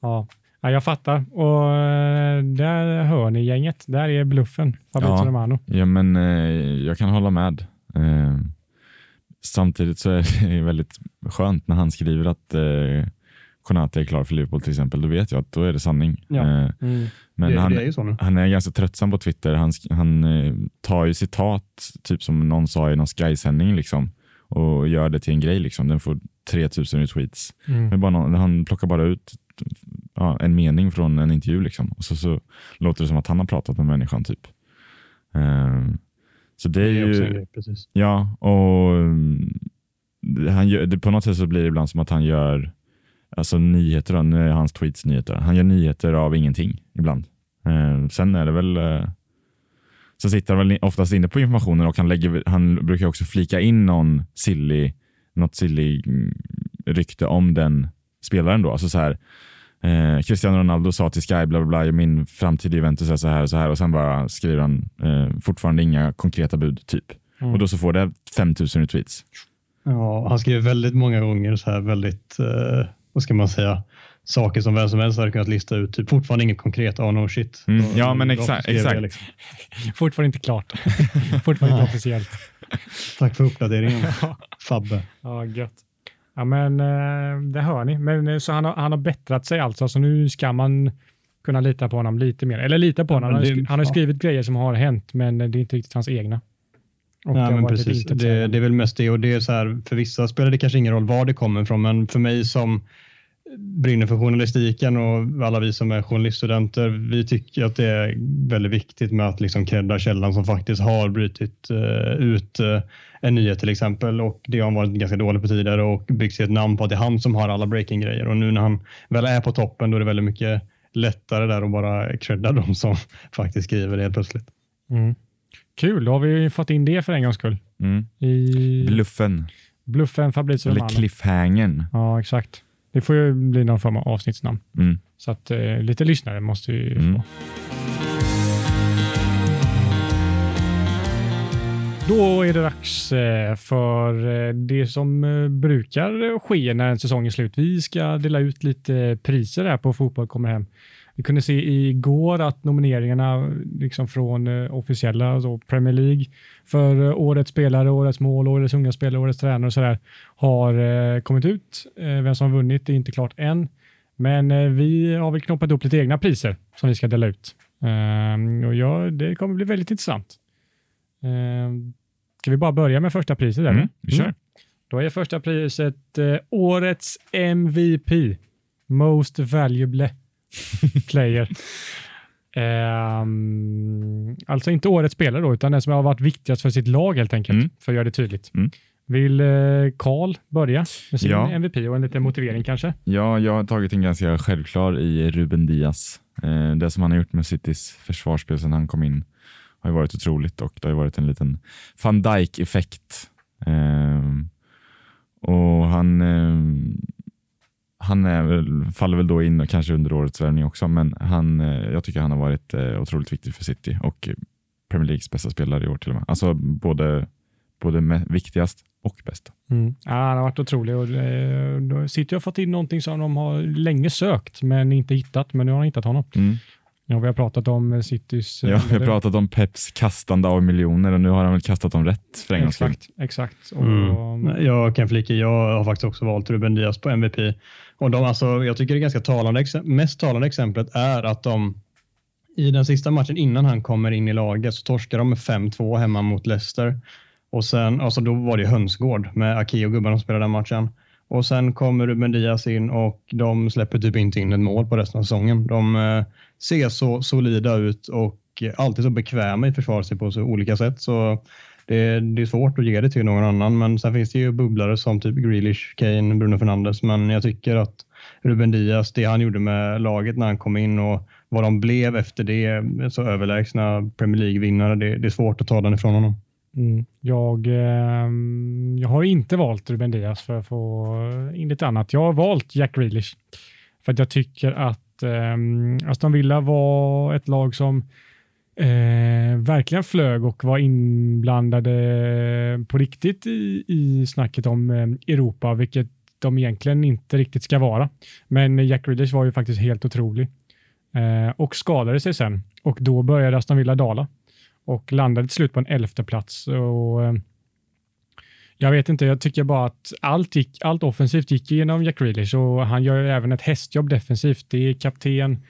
Ja. Ja, jag fattar. Och eh, där hör ni gänget. Där är bluffen, Fabrizio ja, Romano. Ja, men eh, jag kan hålla med. Eh, samtidigt så är det väldigt skönt när han skriver att Konate är klar för Liverpool till exempel. Då vet jag att då är det sanning. Ja. Mm. Men det, han, det är han är ganska tröttsam på Twitter. Han, han tar ju citat, typ som någon sa i någon Sky-sändning. Liksom och gör det till en grej. Liksom. Den får 3000 retweets. Mm. Men bara någon, han plockar bara ut ja, en mening från en intervju liksom. och så, så låter det som att han har pratat med människan. typ. Um, så det är, det är ju... Grej, ja, och um, han gör, det, på något sätt så blir det ibland som att han gör alltså nyheter, då, nu är hans tweets nyheter. Han gör nyheter av ingenting ibland. Um, sen är det väl uh, så sitter han väl oftast inne på informationen och han, lägger, han brukar också flika in någon silly, något silly mm, rykte om den spelaren. Då. Alltså så här, eh, Cristiano Ronaldo sa till Sky bla bla bla, min framtid i Juventus är så här och så här och sen bara skriver han eh, fortfarande inga konkreta bud typ. Mm. Och då så får det 5000 retweets. Ja, han skriver väldigt många gånger så här väldigt, eh, vad ska man säga, saker som vem som helst hade kunnat lista ut. Typ fortfarande inget konkret. Oh no shit. Mm. Ja, men exakt. exakt. Liksom. fortfarande inte klart. [laughs] fortfarande inte officiellt. Tack för uppdateringen, [laughs] Fabbe. Ja, gött. Ja, men eh, det hör ni. Men, eh, så han har, han har bättrat sig alltså, så nu ska man kunna lita på honom lite mer. Eller lita på honom. Han, har, han har skrivit grejer som har hänt, men det är inte riktigt hans egna. Och ja, men precis. Det, det, är väl mest det och det är så här, för vissa spelar det kanske ingen roll var det kommer ifrån, men för mig som brinner för journalistiken och alla vi som är journaliststudenter, vi tycker att det är väldigt viktigt med att liksom credda källan som faktiskt har brutit uh, ut en nyhet till exempel och det har han varit ganska dålig på tidigare och byggt sig ett namn på att det är han som har alla breaking-grejer och nu när han väl är på toppen då är det väldigt mycket lättare där att bara credda de som [laughs] faktiskt skriver det helt plötsligt. Mm. Kul, då har vi fått in det för en gångs skull. Mm. I... Bluffen. Bluffen Fabrizio Eller cliffhangern. Ja, exakt. Det får ju bli någon form av avsnittsnamn. Mm. Så att eh, lite lyssnare måste vi mm. få. Då är det dags eh, för eh, det som eh, brukar ske när en säsong är slut. Vi ska dela ut lite priser här på Fotboll kommer hem. Vi kunde se igår att nomineringarna liksom från officiella alltså Premier League för årets spelare, årets mål, årets unga spelare, årets tränare och sådär har kommit ut. Vem som har vunnit är inte klart än, men vi har väl knoppat upp lite egna priser som vi ska dela ut. Ehm, och ja, det kommer bli väldigt intressant. Ehm, ska vi bara börja med första priset? Eller? Mm, vi kör. Mm. Då är första priset eh, årets MVP, Most Valuable [laughs] Player. Um, alltså inte årets spelare då, utan den som har varit viktigast för sitt lag helt enkelt, mm. för att göra det tydligt. Mm. Vill Karl eh, börja med sin ja. MVP och en liten motivering kanske? Ja, jag har tagit en ganska självklar i Ruben Diaz. Eh, det som han har gjort med Citys försvarsspel sedan han kom in har varit otroligt och det har varit en liten van Dijk-effekt. Eh, och han, eh, han väl, faller väl då in kanske under årets värvning också, men han, eh, jag tycker han har varit eh, otroligt viktig för City och Premier Leagues bästa spelare i år till och med. Alltså både, både viktigast och bästa. Mm. Ja, han har varit otrolig och eh, City har fått in någonting som de har länge sökt men inte hittat, men nu har de hittat honom. Mm. Ja, vi har pratat om Citys... Ja, vi har pratat om Peps kastande av miljoner och nu har han väl kastat dem rätt för en gångs Exakt, exakt. Och, mm. Jag kan flika jag har faktiskt också valt Ruben Diaz på MVP. Och de, alltså, jag tycker det ganska talande, mest talande exemplet är att de i den sista matchen innan han kommer in i laget så torskar de med 5-2 hemma mot Leicester. Och sen, alltså då var det hönsgård med Aki och gubbarna som spelade den matchen. Och sen kommer Ruben Diaz in och de släpper typ inte in ett mål på resten av säsongen. De eh, ser så solida ut och alltid så bekväma i försvaret på så olika sätt. Så det, det, är svårt att ge det till någon annan. Men sen finns det ju bubblare som typ Grealish, Kane, Bruno Fernandes. Men jag tycker att Ruben Diaz, det han gjorde med laget när han kom in och vad de blev efter det, så överlägsna Premier League-vinnare, det, det är svårt att ta den ifrån honom. Mm. Jag, eh, jag har inte valt Ruben Diaz för att få in lite annat. Jag har valt Jack Grealish för att jag tycker att eh, Aston Villa var ett lag som eh, verkligen flög och var inblandade på riktigt i, i snacket om eh, Europa, vilket de egentligen inte riktigt ska vara. Men Jack Grealish var ju faktiskt helt otrolig eh, och skadade sig sen och då började Aston Villa dala och landade till slut på en elfte plats. Och, eh, jag vet inte, jag tycker bara att allt, gick, allt offensivt gick igenom Jack Grealish och han gör ju även ett hästjobb defensivt. Det är kapten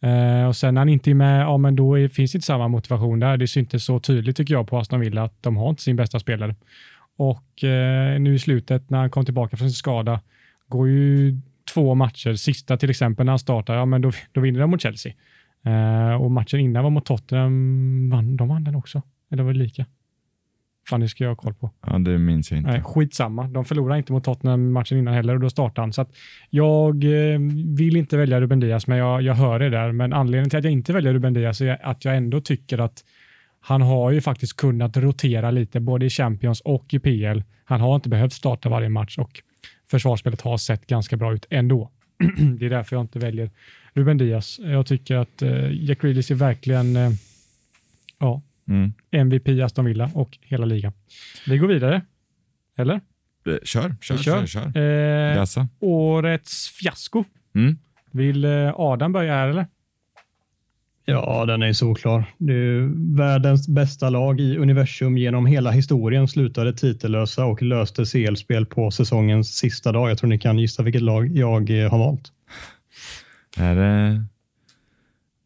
eh, och sen när han inte är med, ja men då är, finns inte samma motivation där. Det syntes så tydligt tycker jag på Aston Villa att de har inte sin bästa spelare. Och eh, nu i slutet när han kom tillbaka från sin skada går ju två matcher, sista till exempel när han startar, ja men då, då vinner de mot Chelsea. Uh, och matchen innan var mot Tottenham, vann, de vann den också. Eller var det lika? Fan, det ska jag ha koll på. Ja, det minns jag inte. Nej, skitsamma. De förlorade inte mot Tottenham matchen innan heller och då startade han. Så jag eh, vill inte välja Ruben Diaz, men jag, jag hör det där. Men anledningen till att jag inte väljer Ruben Diaz är att jag ändå tycker att han har ju faktiskt kunnat rotera lite, både i Champions och i PL. Han har inte behövt starta varje match och försvarsspelet har sett ganska bra ut ändå. [clears throat] det är därför jag inte väljer Ruben Diaz. Jag tycker att eh, Jack Grealish är verkligen eh, ja, mm. MVP Aston Villa och hela ligan. Vi går vidare. Eller? Eh, kör, kör, kör. kör, kör. Eh, årets fiasko. Mm. Vill eh, Adam börja här eller? Ja, den är är världens bästa lag i universum genom hela historien slutade titellösa och löste CL-spel på säsongens sista dag. Jag tror ni kan gissa vilket lag jag har valt. Är det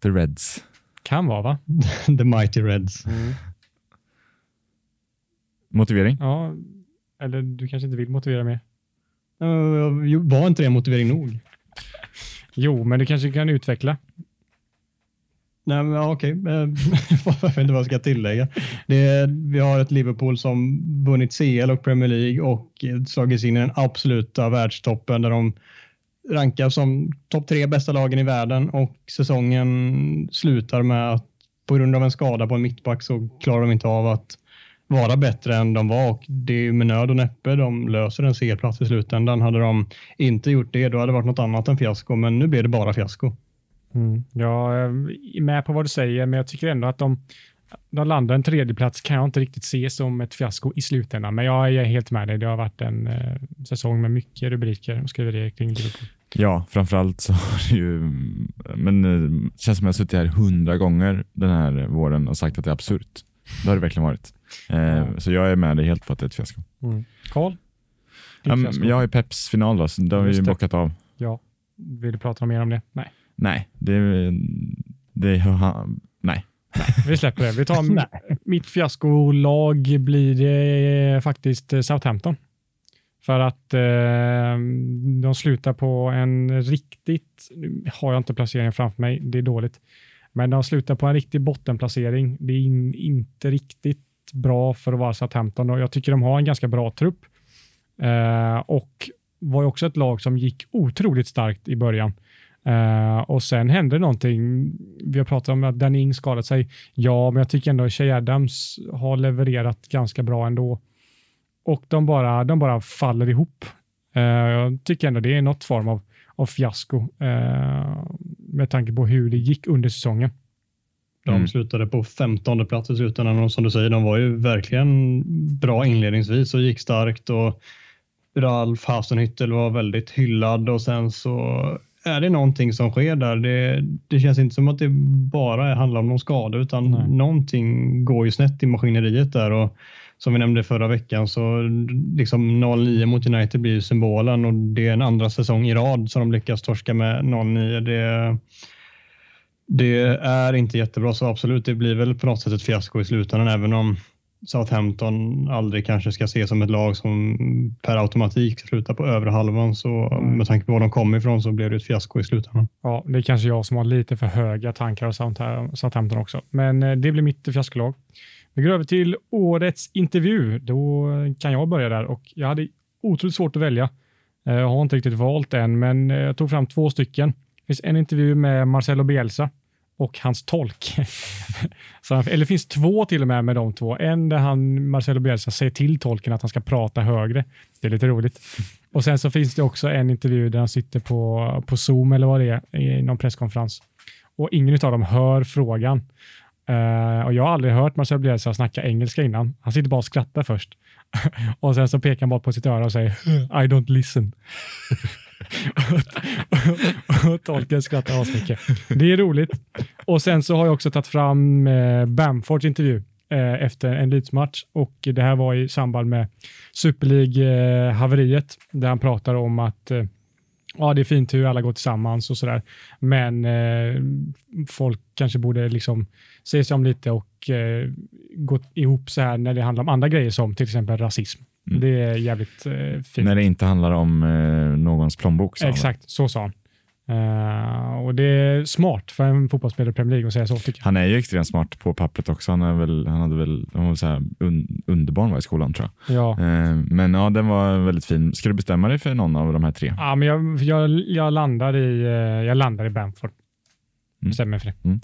The Reds? Kan vara va? [laughs] The Mighty Reds. Mm. Motivering? Ja, eller du kanske inte vill motivera mer? Var inte det motivering nog? [laughs] Jo, men du kanske kan utveckla. Nej, men okej. Okay. jag vet inte vad jag ska tillägga. Det, vi har ett Liverpool som vunnit CL och Premier League och slagit in i den absoluta världstoppen där de rankas som topp tre bästa lagen i världen och säsongen slutar med att på grund av en skada på en mittback så klarar de inte av att vara bättre än de var och det är med nöd och näppe de löser en C-plats i slutändan. Hade de inte gjort det, då hade det varit något annat än fiasko, men nu blir det bara fiasko. Mm. Jag är eh, med på vad du säger, men jag tycker ändå att de de landar en tredjeplats kan jag inte riktigt se som ett fiasko i slutändan, men jag är helt med dig. Det har varit en eh, säsong med mycket rubriker och skriverier kring Liverpool. Ja, framförallt så [laughs] har det ju, men det eh, känns som jag har suttit här hundra gånger den här våren och sagt att det är absurt. Det har det verkligen varit. Eh, så jag är med dig helt på att det är ett fiasko. Mm. Carl? Um, jag är Peps final då, så det har vi ju bockat av. Ja. Vill du prata mer om det? Nej. Nej, det, det, nej. Nej, vi släpper det. Vi tar [laughs] mitt fiaskolag blir det faktiskt Southampton. För att eh, de slutar på en riktigt, nu har jag inte placeringen framför mig, det är dåligt, men de slutar på en riktig bottenplacering. Det är in, inte riktigt bra för att vara Southampton och jag tycker de har en ganska bra trupp. Eh, och var ju också ett lag som gick otroligt starkt i början. Uh, och sen hände någonting. Vi har pratat om att Danny skadat sig. Ja, men jag tycker ändå att Shea Adams har levererat ganska bra ändå. Och de bara, de bara faller ihop. Uh, jag tycker ändå det är något form av, av fiasko uh, med tanke på hur det gick under säsongen. De mm. slutade på 15 plats i slutändan och som du säger, de var ju verkligen bra inledningsvis och gick starkt och Ralf Hasenhüttel var väldigt hyllad och sen så är det någonting som sker där. Det, det känns inte som att det bara handlar om någon skada utan Nej. någonting går ju snett i maskineriet där och som vi nämnde förra veckan så liksom 0-9 mot United blir ju symbolen och det är en andra säsong i rad som de lyckas torska med 0-9. Det, det är inte jättebra så absolut, det blir väl på något sätt ett fiasko i slutändan även om Southampton aldrig kanske ska ses som ett lag som per automatik slutar på övre halvan. Så mm. med tanke på var de kom ifrån så blev det ett fiasko i slutändan. Ja, det är kanske jag som har lite för höga tankar om Southampton också, men eh, det blir mitt fiaskolag. Vi går över till årets intervju. Då kan jag börja där och jag hade otroligt svårt att välja. Eh, jag har inte riktigt valt än, men eh, jag tog fram två stycken. Det finns en intervju med Marcelo Bielsa och hans tolk. [laughs] så, eller det finns två till och med med de två. En där han, Marcelo Bielsa säger till tolken att han ska prata högre. Det är lite roligt. Och sen så finns det också en intervju där han sitter på, på Zoom eller vad det är i någon presskonferens. Och ingen av dem hör frågan. Uh, och Jag har aldrig hört Marcel Bielsa snacka engelska innan. Han sitter bara och skrattar först. [laughs] och sen så pekar han bara på sitt öra och säger I don't listen [laughs] och tolken skrattar asmycket. Det är roligt. Och sen så har jag också tagit fram eh, Bamfords intervju eh, efter en Leeds-match och det här var i samband med Super League-haveriet där han pratar om att eh, ja, det är fint hur alla går tillsammans och sådär, men eh, folk kanske borde liksom se sig om lite och eh, gå ihop så här när det handlar om andra grejer som till exempel rasism. Mm. Det är jävligt eh, fint. När det inte handlar om eh, någons plånbok. Exakt, så sa han. Uh, och det är smart för en fotbollsspelare i Premier League att säga så. Tycker jag. Han är ju extremt smart på pappret också. Han, är väl, han hade väl, han var så här un, underbarn var i skolan tror jag. Ja. Uh, men ja, den var väldigt fin. Ska du bestämma dig för någon av de här tre? Ja, men jag, jag, jag landar i, uh, jag landar i Bamford. Mm. Bestämmer mig för det. Mm.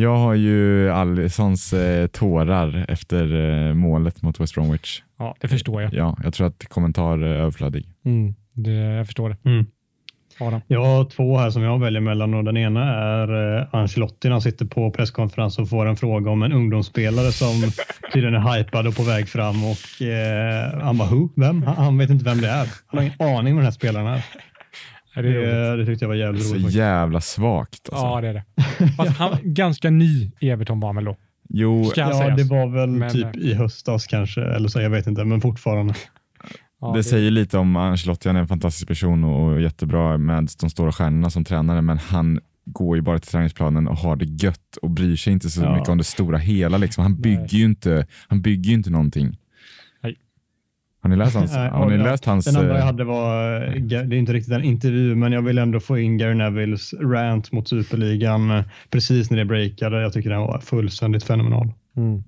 Jag har ju Alissons eh, tårar efter eh, målet mot West Bromwich. Ja, det förstår jag. Ja, jag tror att kommentar är överflödig. Mm, det, jag förstår det. Mm. Adam. Jag har två här som jag väljer mellan och den ena är eh, Ancelotti när han sitter på presskonferens och får en fråga om en ungdomsspelare som [laughs] tydligen är hypad och på väg fram och eh, han bara Who? Vem? Han, han, vet inte vem det är. Han har ingen aning om den här spelaren är. Det, det, det, tyckte jag var jävligt roligt. Så jävla svagt. Alltså. Ja, det är det. [laughs] Fast han ganska ny i Everton var han väl då? Jo, ja, det var väl men, typ i höstas kanske, eller så, jag vet inte, men fortfarande. [laughs] Ja, det, det, säger lite om Ancelotti, han är en fantastisk person och jättebra med de stora stjärnorna som tränare, men han går ju bara till träningsplanen och har det gött och bryr sig inte så ja. mycket om det stora hela. Liksom. Han, bygger ju inte, han bygger ju inte någonting. Har ni läst hans? [laughs] har ni läst hans den andra jag eh, hade var, det är inte riktigt en intervju, men jag vill ändå få in Gary Nevilles rant mot superligan eh, precis när det breakade. Jag tycker den var fullständigt fenomenal. Mm.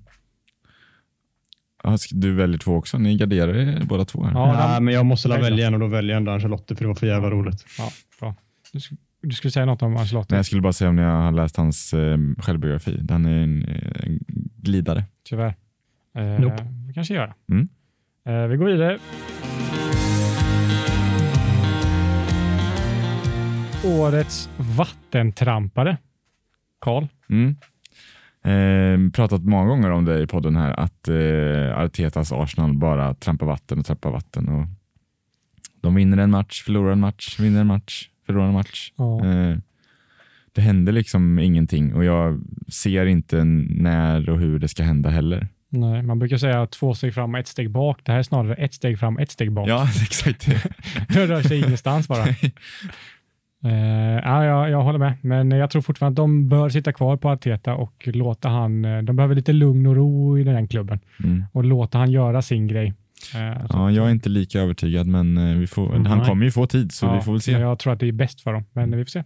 Du väljer två också. Ni garderar er båda två. Här. Ja, Nej, men jag måste la välja en och då väljer jag ändå Ancelotti för det var för jävla roligt. Ja, bra. Du, sk du skulle säga något om Ancelotti? Nej, jag skulle bara säga om ni har läst hans eh, självbiografi. Den är en, en glidare. Tyvärr. Eh, nope. Vi kanske gör det. Mm. Eh, vi går vidare. Årets vattentrampare. Karl? Mm. Eh, pratat många gånger om det i podden här, att eh, Artetas Arsenal bara trampar vatten och trappar vatten. Och de vinner en match, förlorar en match, vinner en match, förlorar en match. Ja. Eh, det händer liksom ingenting och jag ser inte när och hur det ska hända heller. Nej, man brukar säga två steg fram och ett steg bak. Det här är snarare ett steg fram och ett steg bak. Ja, [laughs] exakt. [laughs] det rör sig ingenstans bara. Uh, ja, jag, jag håller med, men jag tror fortfarande att de bör sitta kvar på Arteta och låta han, eh, de behöver lite lugn och ro i den klubben mm. och låta han göra sin grej. Uh, ja, jag är inte lika övertygad, men vi får, mm, han nej. kommer ju få tid, så ja, vi får väl se. Jag tror att det är bäst för dem, men vi får se.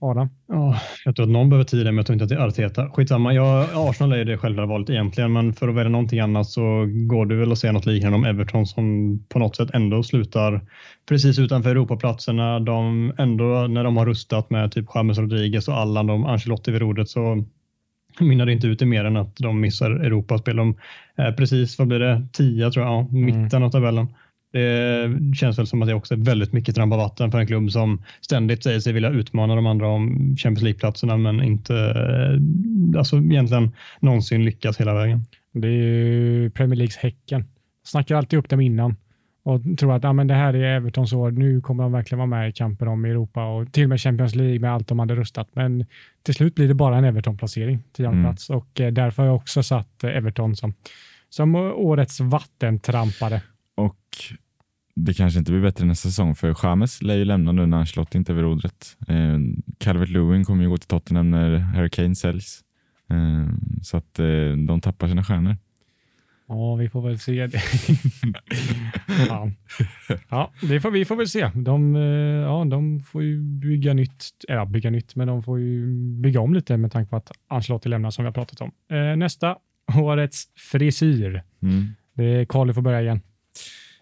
Adam? Ja, jag tror att någon behöver tid, men jag tror inte att det är Arteta. Skitsamma, jag, Arsenal är det själva valet egentligen, men för att välja någonting annat så går det väl att säga något liknande om Everton som på något sätt ändå slutar precis utanför Europaplatserna. De ändå, när de har rustat med typ James Rodriguez och Allan och Ancelotti vid rodret så mynnar det inte ut i mer än att de missar Europaspel. De är precis, vad blir det, 10 tror jag, ja, mitten mm. av tabellen. Det känns väl som att det också är väldigt mycket trampa vatten för en klubb som ständigt säger sig vilja utmana de andra om Champions League-platserna men inte alltså egentligen någonsin lyckas hela vägen. Det är ju Premier Leagues Häcken. Snackar alltid upp dem innan och tror att ah, men det här är Evertons år. Nu kommer de verkligen vara med i kampen om Europa och till och med Champions League med allt de hade rustat. Men till slut blir det bara en Everton-placering, tionde mm. plats och eh, därför har jag också satt Everton som, som årets vattentrampare. Och det kanske inte blir bättre nästa säsong för James lär ju lämna nu när Ancelotti inte är vid rodret. Eh, Calvert Lewin kommer ju gå till Tottenham när Harry Kane säljs. Eh, så att eh, de tappar sina stjärnor. Ja, vi får väl se det. [laughs] ja. ja, det får, vi får väl se. De, eh, ja, de får ju bygga nytt, ja, bygga nytt, men de får ju bygga om lite med tanke på att Ancelotti lämnar som vi har pratat om. Eh, nästa, årets frisyr. Mm. Det är Carly får börja igen.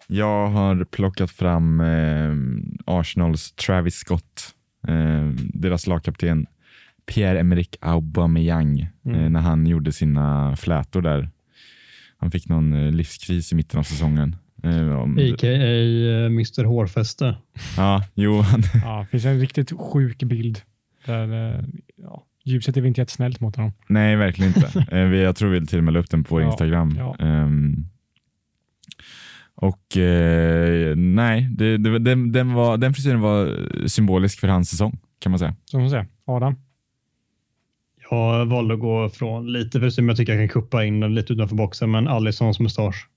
Jag har plockat fram eh, Arsenals Travis Scott, eh, deras lagkapten Pierre-Emerick Aubameyang, eh, mm. eh, när han gjorde sina flätor där. Han fick någon eh, livskris i mitten av säsongen. Eh, A.k.a. Eh, Mr Hårfäste. Ja, jo. [laughs] ja, det finns en riktigt sjuk bild där ja, ljuset är väl inte jättesnällt mot honom. Nej, verkligen inte. [laughs] jag tror vi till och med la upp den på ja, Instagram. Ja. Um, och eh, nej, det, det, den, den, var, den frisyren var symbolisk för hans säsong kan man säga. Så man säga. Adam? Jag valde att gå från lite frisyr, men jag tycker jag kan kuppa in den lite utanför boxen, men Alissons mustasch.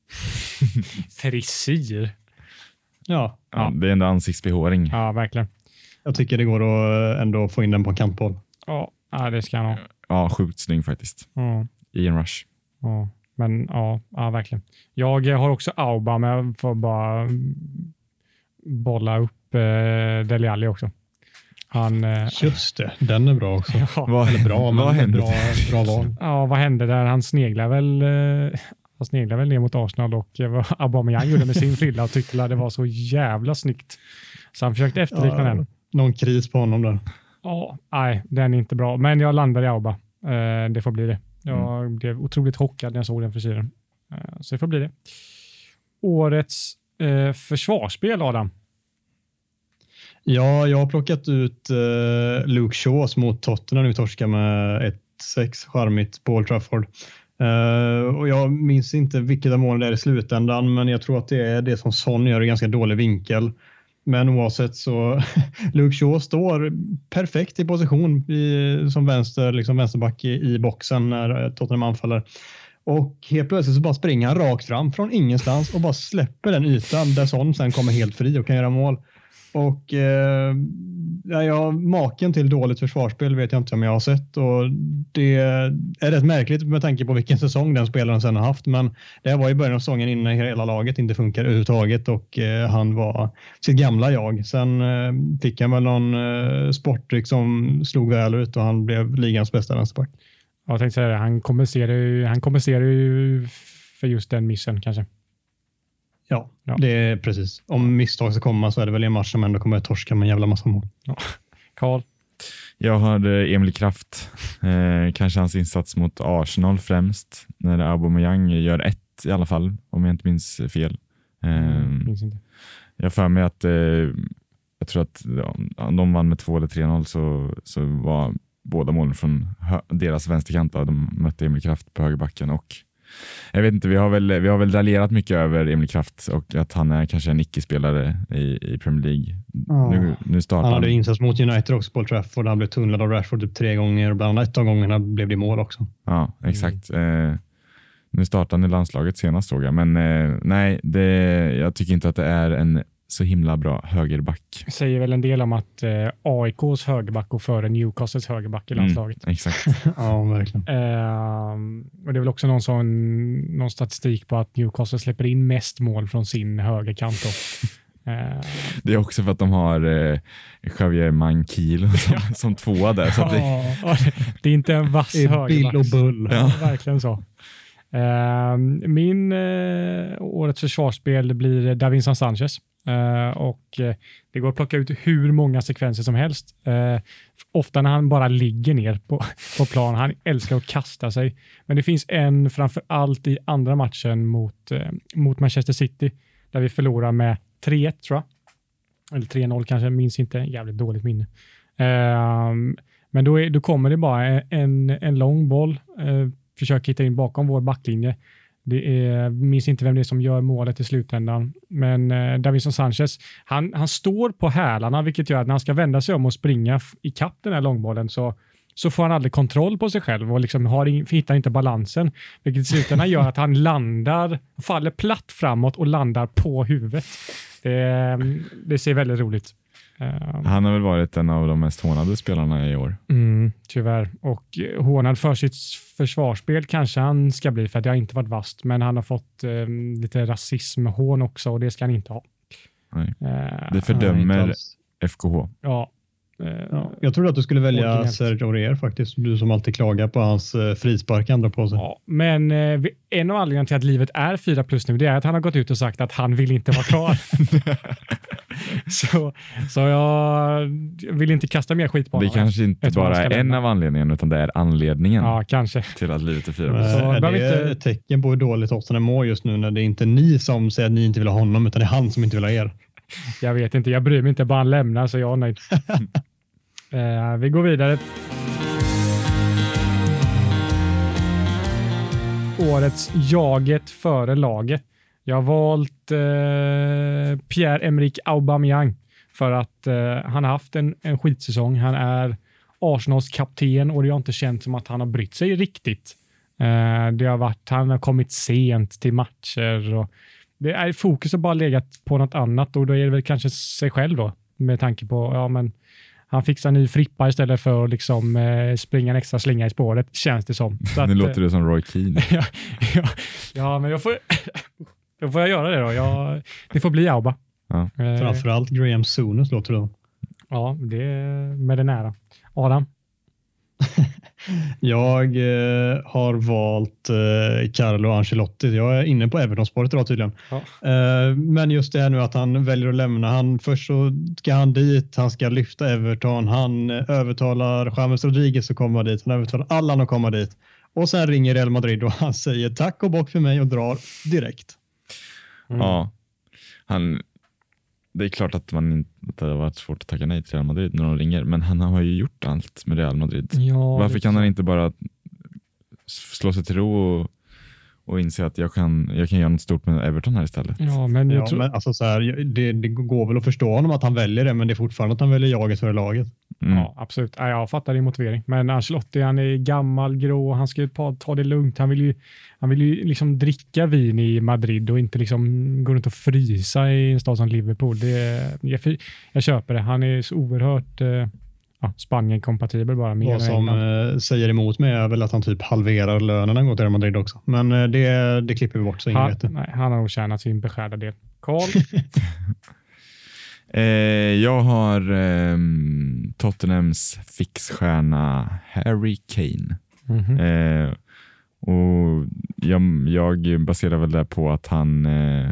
[laughs] frisyr? Ja. ja. Det är ändå ansiktsbehåring. Ja, verkligen. Jag tycker det går att ändå få in den på en kantboll. Ja, det ska han ha. Ja, sjukt snygg faktiskt. Ja. I en rush. Ja. Men ja, ja, verkligen. Jag har också Auba, men jag får bara bolla upp eh, Deli Alli också. Han, eh, Just det, den är bra också. [laughs] Ja. Vad, Eller bra, vad hände? Bra, bra val. [laughs] Ja, vad hände där? Han sneglar väl eh, han sneglar väl ner mot Arsenal och eh, vad Aubameyang gjorde med sin frilla och tyckte att det var så jävla snyggt. Så han försökte efterlikna ja, den. Någon kris på honom där. Ja, nej, den är inte bra. Men jag landar i Auba. Eh, det får bli det. Jag mm. blev otroligt chockad när jag såg den frisyren. Eh, så det får bli det. Årets eh, försvarsspel, Adam? Ja, jag har plockat ut eh, Luke Shaws mot Tottenham nu torska med 1-6 charmigt på Old Trafford. Uh, och jag minns inte vilket av målen det är i slutändan, men jag tror att det är det som Son gör i ganska dålig vinkel. Men oavsett så [laughs] Luke Shaw står perfekt i position i, som vänster, liksom vänsterback i, i boxen när eh, Tottenham anfaller. Och helt plötsligt så bara springer han rakt fram från ingenstans och bara släpper den ytan där Son sen kommer helt fri och kan göra mål. Och eh, ja, maken till dåligt försvarsspel vet jag inte om jag har sett och det är rätt märkligt med tanke på vilken säsong den spelaren sen har haft. Men det var i början av säsongen innan hela laget inte funkar överhuvudtaget och eh, han var sitt gamla jag. Sen eh, fick han väl någon eh, sportdryck som slog väl ut och han blev ligans bästa vänsterback. Jag tänkte säga det, han kompenserar ju, han kompenserar ju för just den missen kanske. Ja, ja, det är precis. Om misstag ska komma så är det väl en match som ändå kommer att torska med en jävla massa mål. Ja. Karl? Jag hörde Emil Kraft, eh, kanske hans insats mot Arsenal främst, när Aubameyang gör ett i alla fall, om jag inte minns fel. Eh, minns inte. Jag för mig att eh, jag tror att om de vann med 2 eller 3-0 så, så var båda målen från deras vänsterkant. De mötte Emil Kraft på högerbacken och jag vet inte, vi har väl, vi har väl raljerat mycket över Emil Kraft och att han är kanske en icke-spelare i, i Premier League. Ja. Nu, nu startar han hade insats mot United också på Trafford. Han blev tunnlad av Rashford typ tre gånger och bland annat ett av gångerna blev det mål också. Ja, exakt. Mm. Eh, nu startade han i landslaget senast såg jag, men eh, nej, det, jag tycker inte att det är en så himla bra högerback. Säger väl en del om att eh, AIKs högerback går före Newcastles högerback i mm, landslaget. Mm, exakt. [laughs] ja, verkligen. Eh, och det är väl också någon, sån, någon statistik på att Newcastle släpper in mest mål från sin högerkant. Eh. [laughs] Det är också för att de har eh, Javier Mankil [laughs] som, som tvåa där. Så det... det... är inte en vass högerback. Bill och Bull. Ja. Verkligen så. Uh, min uh, årets försvarsspel blir Davinson Sanchez. Uh, och eh, Det går att plocka ut hur många sekvenser som helst. Eh, ofta när han bara ligger ner på, [laughs] på plan. Han älskar att kasta sig. Men det finns en framför allt i andra matchen mot, mot Manchester City där vi förlorar med 3-1 tror jag. Eller 3-0 kanske, minns inte. Jävligt dåligt minne. Ehm, men då, är, då kommer det bara en, en lång boll försöker hitta in bakom vår backlinje. Det är, minns inte vem det är som gör målet i slutändan, men eh, Davison Sanchez, han, han står på hälarna, vilket gör att när han ska vända sig om och springa i kapp den här långbollen så, så får han aldrig kontroll på sig själv och liksom har, hittar inte balansen, vilket i slutändan gör att han landar, faller platt framåt och landar på huvudet. Det, det ser väldigt roligt ut. Han har väl varit en av de mest hånade spelarna i år. Mm, tyvärr. Och hånad för sitt försvarsspel kanske han ska bli för att det har inte varit vast, men han har fått eh, lite rasismhån också och det ska han inte ha. Nej. Eh, det fördömer FKH. Ja, eh, Ja, jag trodde att du skulle välja Serge Aurier faktiskt. Du som alltid klagar på hans eh, frispark andra på sig. Ja, men eh, en av anledningarna till att livet är 4 plus nu, det är att han har gått ut och sagt att han vill inte vara kvar. [laughs] så, så jag vill inte kasta mer skit på honom. Det kanske inte bara är en av anledningarna, utan det är anledningen ja, kanske. till att livet är fyra plus. Så, är det inte... ett tecken på hur dåligt Tottenham mår just nu när det är inte ni som säger att ni inte vill ha honom, utan det är han som inte vill ha er? Jag vet inte, jag bryr mig inte, bara han lämnar så jag är nöjd. [laughs] Eh, vi går vidare. Årets jaget före laget. Jag har valt eh, Pierre-Emerick Aubameyang för att eh, han har haft en, en skitsäsong. Han är Arsenals kapten och det har inte känts som att han har brytt sig riktigt. Eh, det har varit, han har kommit sent till matcher och det är fokus har bara legat på något annat och då är det väl kanske sig själv då med tanke på, ja men han fixar ny frippa istället för att liksom, eh, springa en extra slinga i spåret, känns det som. Så [laughs] nu att, låter det som Roy [laughs] Keane. ja, ja, ja, men jag får, [laughs] då får jag göra det då. Jag, det får bli Auba. Ja. Eh, Framförallt Graham Souness låter det Ja, det är med det nära. Adam? [laughs] jag eh, har valt eh, Carlo Ancelotti. Jag är inne på Everton-spåret idag tydligen. Ja. Eh, men just det här nu att han väljer att lämna. Han, först så ska han dit, han ska lyfta Everton. Han eh, övertalar James Rodriguez att komma dit. Han övertalar Allan att komma dit. Och sen ringer Real Madrid och han säger tack och bock för mig och drar direkt. Mm. Ja, han, det är klart att, man inte, att det har varit svårt att tacka nej till Real Madrid när de ringer, men han har ju gjort allt med Real Madrid. Ja, Varför kan han inte bara slå sig till ro och, och inse att jag kan, jag kan göra något stort med Everton här istället? Ja, men jag ja, tror... men alltså så här, det, det, går väl att förstå honom att han väljer det, men det är fortfarande att han väljer jaget före laget. Mm. Ja, absolut. Ja, jag fattar din motivering. Men Ancelotti, han är gammal, grå, han ska ta, ta det lugnt. Han vill ju, han vill ju liksom dricka vin i Madrid och inte liksom gå runt och frysa i en stad som Liverpool. Det, jag, jag köper det. Han är så oerhört eh, ja, Spanien-kompatibel bara. Mer Vad som eh, säger emot mig är väl att han typ halverar lönen han går till Real Madrid också. Men eh, det, det klipper vi bort så ingen han, vet det. Nej, han har nog tjänat sin beskärda del. Carl? [laughs] Eh, jag har eh, Tottenhams fixstjärna Harry Kane. Mm -hmm. eh, och jag, jag, baserar väl det på att han eh,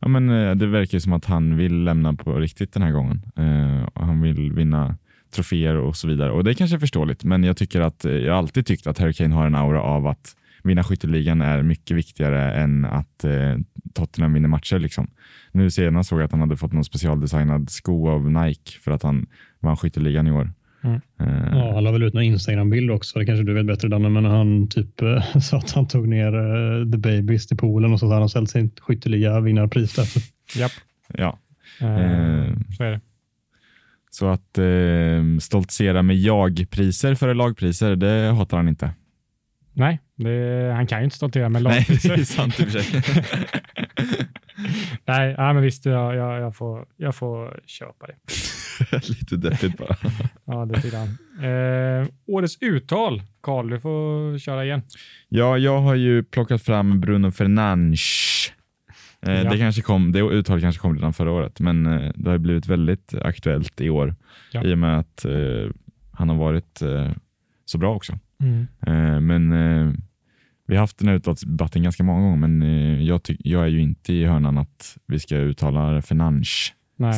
ja, men, det verkar som att han vill lämna på riktigt den här gången. Eh, och han vill vinna troféer och så vidare. Och Det är kanske är förståeligt, men jag tycker att jag alltid tyckt att Harry Kane har en aura av att vinna skytteligan är mycket viktigare än att eh, Tottenham vinner matcher. Liksom. Nu senast såg jag att han hade fått någon specialdesignad sko av Nike för att han vann skytteligan i år. Mm. Uh, ja, han la väl ut en Instagram-bild också. Det kanske du vet bättre Danne, men han typ uh, [laughs] sa att han tog ner uh, The Babies till poolen och så har han ställt sin skytteliga vinnarpris därför. Japp. Ja. så är det. Så att eh, stoltsera med jag-priser före lagpriser, det hatar han inte. Nej, det, han kan ju inte stoltera med [laughs] lagpriser. Nej, det är sant i och för sig. [laughs] nej, nej, men visst, jag, jag, jag, får, jag får köpa det. [laughs] Lite deppigt bara. ja, lite grann. Eh, årets uttal, Karl, du får köra igen. Ja, jag har ju plockat fram Bruno Fernandes. Eh, ja. det, kanske kom, det uttalet kanske kom redan förra året, men eh, det har blivit väldigt aktuellt i år ja. i och med att eh, han har varit eh, så bra också. Mm. Eh, men vi har haft den här uttalsdebatten ganska många gånger, men jag, jag, är ju inte i hörnan att vi ska uttala Fernandes.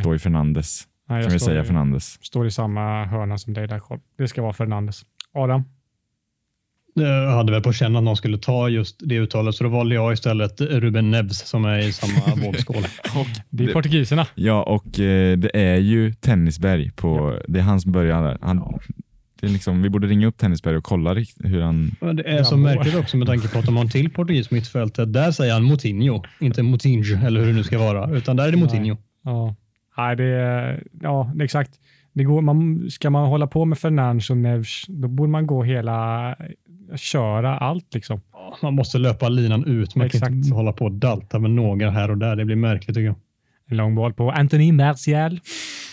Stå i Fernandes. Nej, kan vi säga i, Fernandes? Står i samma hörna som dig där, Det ska vara Fernandes. Adam? Jag hade väl på känn att någon skulle ta just det uttalet, så då valde jag istället Ruben Neves som är i samma [laughs] vågskål. det är portugiserna. Ja, och eh, det är ju Tennisberg. På, ja. Det är han som börjar där. Han, ja. det är liksom, vi borde ringa upp Tennisberg och kolla hur han... Det är så märkligt också med tanke på att de har en till portugis mittfältet. Där säger han Moutinho, inte Moutinho eller hur det nu ska vara, utan där är det Moutinho. Ja, Nej, det är, ja, exakt. Det går, man, ska man hålla på med Fernandes och Neves, då borde man gå hela köra allt liksom. Man måste löpa linan ut. Man Exakt. kan inte hålla på och dalta med några här och där. Det blir märkligt tycker jag. En lång boll på Anthony Martial.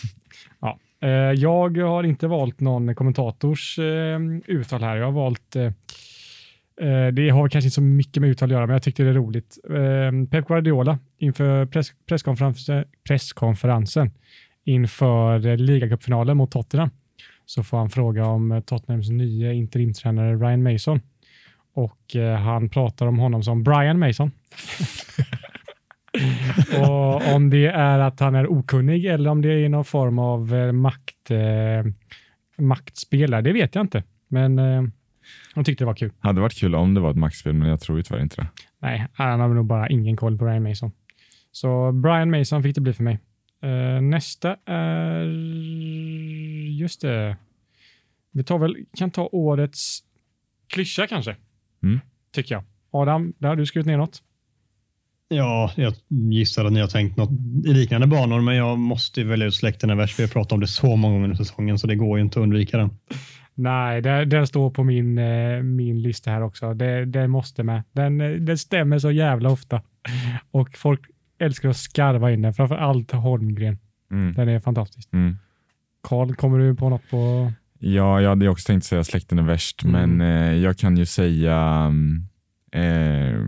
[laughs] ja. Eh, jag har inte valt någon kommentators eh, uttal här. Jag har valt eh, det har kanske inte så mycket med uttal att göra, men jag tyckte det är roligt. Pep Guardiola inför press, presskonferensen, presskonferensen inför ligacupfinalen mot Tottenham så får han fråga om Tottenhams nya interimtränare Ryan Mason. Och eh, han pratar om honom som Brian Mason. [laughs] och om det är att han är okunnig eller om det är någon form av eh, makt, eh, maktspelare, det vet jag inte. Men eh, tyckte det var kul. Hade varit kul om det var ett maktspel, men jag tror tyvärr inte det. Nej, han har nog bara ingen koll på Brian Mason. Så Brian Mason fick det bli för mig. Uh, nästa är... Just det. Vi tar väl, kan ta årets klyscha kanske. Mm. Tycker jag. Adam, där har du skrivit ner något. Ja, jag gissar att ni har tänkt något i liknande banor, men jag måste välja ut släkten är värst. Vi har pratat om det så många gånger under säsongen, så det går ju inte att undvika den. Nej, den står på min, eh, min lista här också. Det, den måste med. Den, eh, den stämmer så jävla ofta. Och folk älskar att skarva in den, framför allt Holmgren. Mm. Den är fantastisk. Mm. Karl, kommer du på något på? Ja, jag hade också tänkt säga släkten är värst, mm. men eh, jag kan ju säga mm, eh,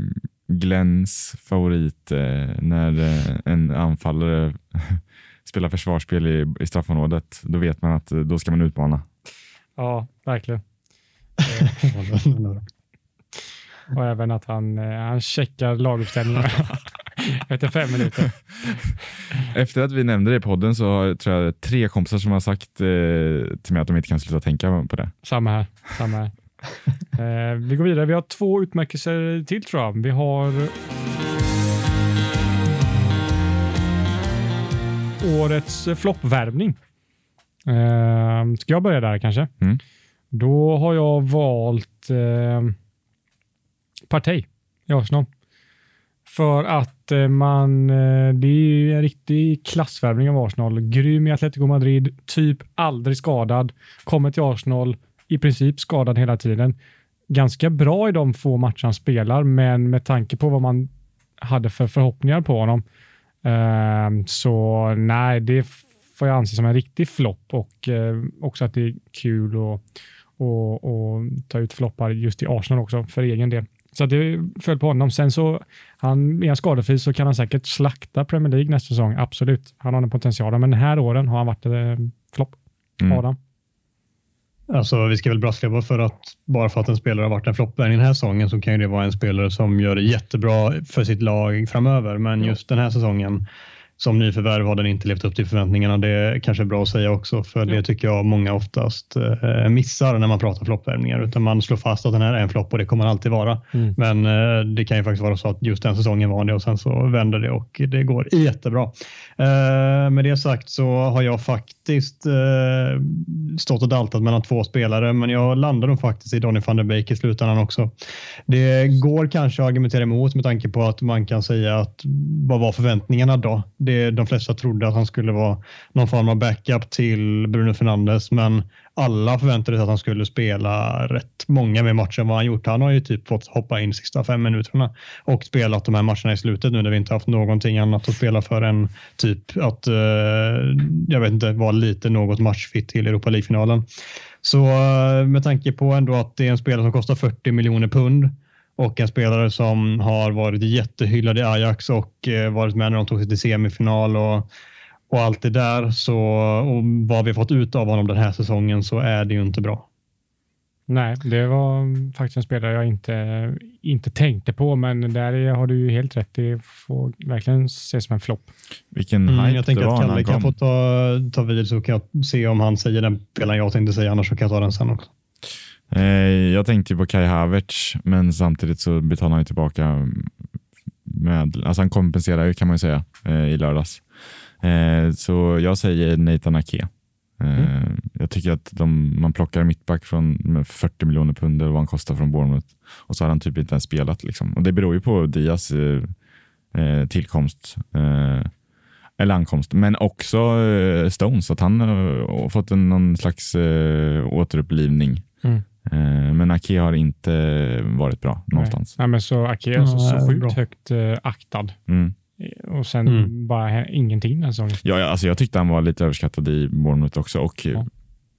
Glens favorit eh, när eh, en anfallare [laughs] spelar försvarsspel i, i straffområdet. Då vet man att eh, då ska man utmana. Ja, verkligen. [laughs] Och även att han, eh, han checkar laguppställningar. [laughs] [laughs] efter fem minuter. Efter att vi nämnde det i podden så har tror jag tre kompisar som har sagt eh, till mig att de inte kan sluta tänka på det. Samma här. Samma här. [laughs] eh, vi går vidare. Vi har två utmärkelser till tror jag. Vi har årets floppvärvning. Eh, ska jag börja där kanske? Mm. Då har jag valt eh, Partey i Arsenal. För att eh, man, eh, det är en riktig klassvärvning av Arsenal. Grym i Atletico Madrid, typ aldrig skadad. Kommer till Arsenal, i princip skadad hela tiden. Ganska bra i de få matcher han spelar, men med tanke på vad man hade för förhoppningar på honom ehm, så nej, det får jag anse som en riktig flopp och eh, också att det är kul att och, och ta ut floppar just i Arsenal också för egen del. Så det föll på honom. Sen så, han, är han skadefri så kan han säkert slakta Premier League nästa säsong. Absolut. Han har den potentialen, men den här åren har han varit eh, flopp. Mm. Adam? Alltså, vi ska väl brasklappa för att bara för att en spelare har varit en floppvärvning den här säsongen så kan ju det vara en spelare som gör det jättebra för sitt lag framöver. Men just den här säsongen som nyförvärv har den inte levt upp till förväntningarna. Det är kanske bra att säga också, för det tycker jag många oftast eh, missar när man pratar floppvärvningar. Utan man slår fast att den här är en flopp och det kommer den alltid vara. Mm. Men eh, det kan ju faktiskt vara så att just den säsongen var det och sen så vänder det och det går jättebra. Eh, med det sagt så har jag faktiskt stått och daltat mellan två spelare, men jag landar nog faktiskt i Donny van der Beek i slutändan också. Det går kanske att argumentera emot med tanke på att man kan säga att vad var förväntningarna då? Det, de flesta trodde att han skulle vara någon form av backup till Bruno Fernandes, men alla förväntade sig att han skulle spela rätt många mer matcher än vad han gjort. Han har ju typ fått hoppa in sista fem minuterna och spelat de här matcherna i slutet nu när vi inte haft någonting annat att spela för än typ att, eh, jag vet inte, vara lite något matchfit till Europa League-finalen. Så eh, med tanke på ändå att det är en spelare som kostar 40 miljoner pund och en spelare som har varit jättehyllad i Ajax och eh, varit med när de tog sig till semifinal och, och allt det där. Så, och vad vi fått ut av honom den här säsongen så är det ju inte bra. Nej, det var faktiskt en spelare jag inte, inte tänkte på, men där har du ju helt rätt. Det får verkligen ses som en flopp. Vilken mm, hype Jag tänker att Kalle kan få ta, ta vid så kan jag se om han säger den spelaren jag tänkte säga, annars så kan jag ta den sen också. Eh, jag tänkte på Kai Havertz, men samtidigt så betalar han tillbaka med, alltså han kompenserar ju kan man ju säga eh, i lördags. Eh, så jag säger Nathan Ake. Mm. Jag tycker att de, man plockar mittback från 40 miljoner pund vad han kostar från Bournemouth och så har han typ inte ens spelat. Liksom. Och det beror ju på Dias tillkomst eller ankomst, men också Stones, att han har fått en, någon slags återupplivning. Mm. Eh, men Ake har inte varit bra någonstans. Nej, men så Ake är alltså så sjukt högt uh, aktad. Mm. Och sen mm. bara ingenting den säsongen. Ja, alltså jag tyckte han var lite överskattad i Bournemouth också och ja.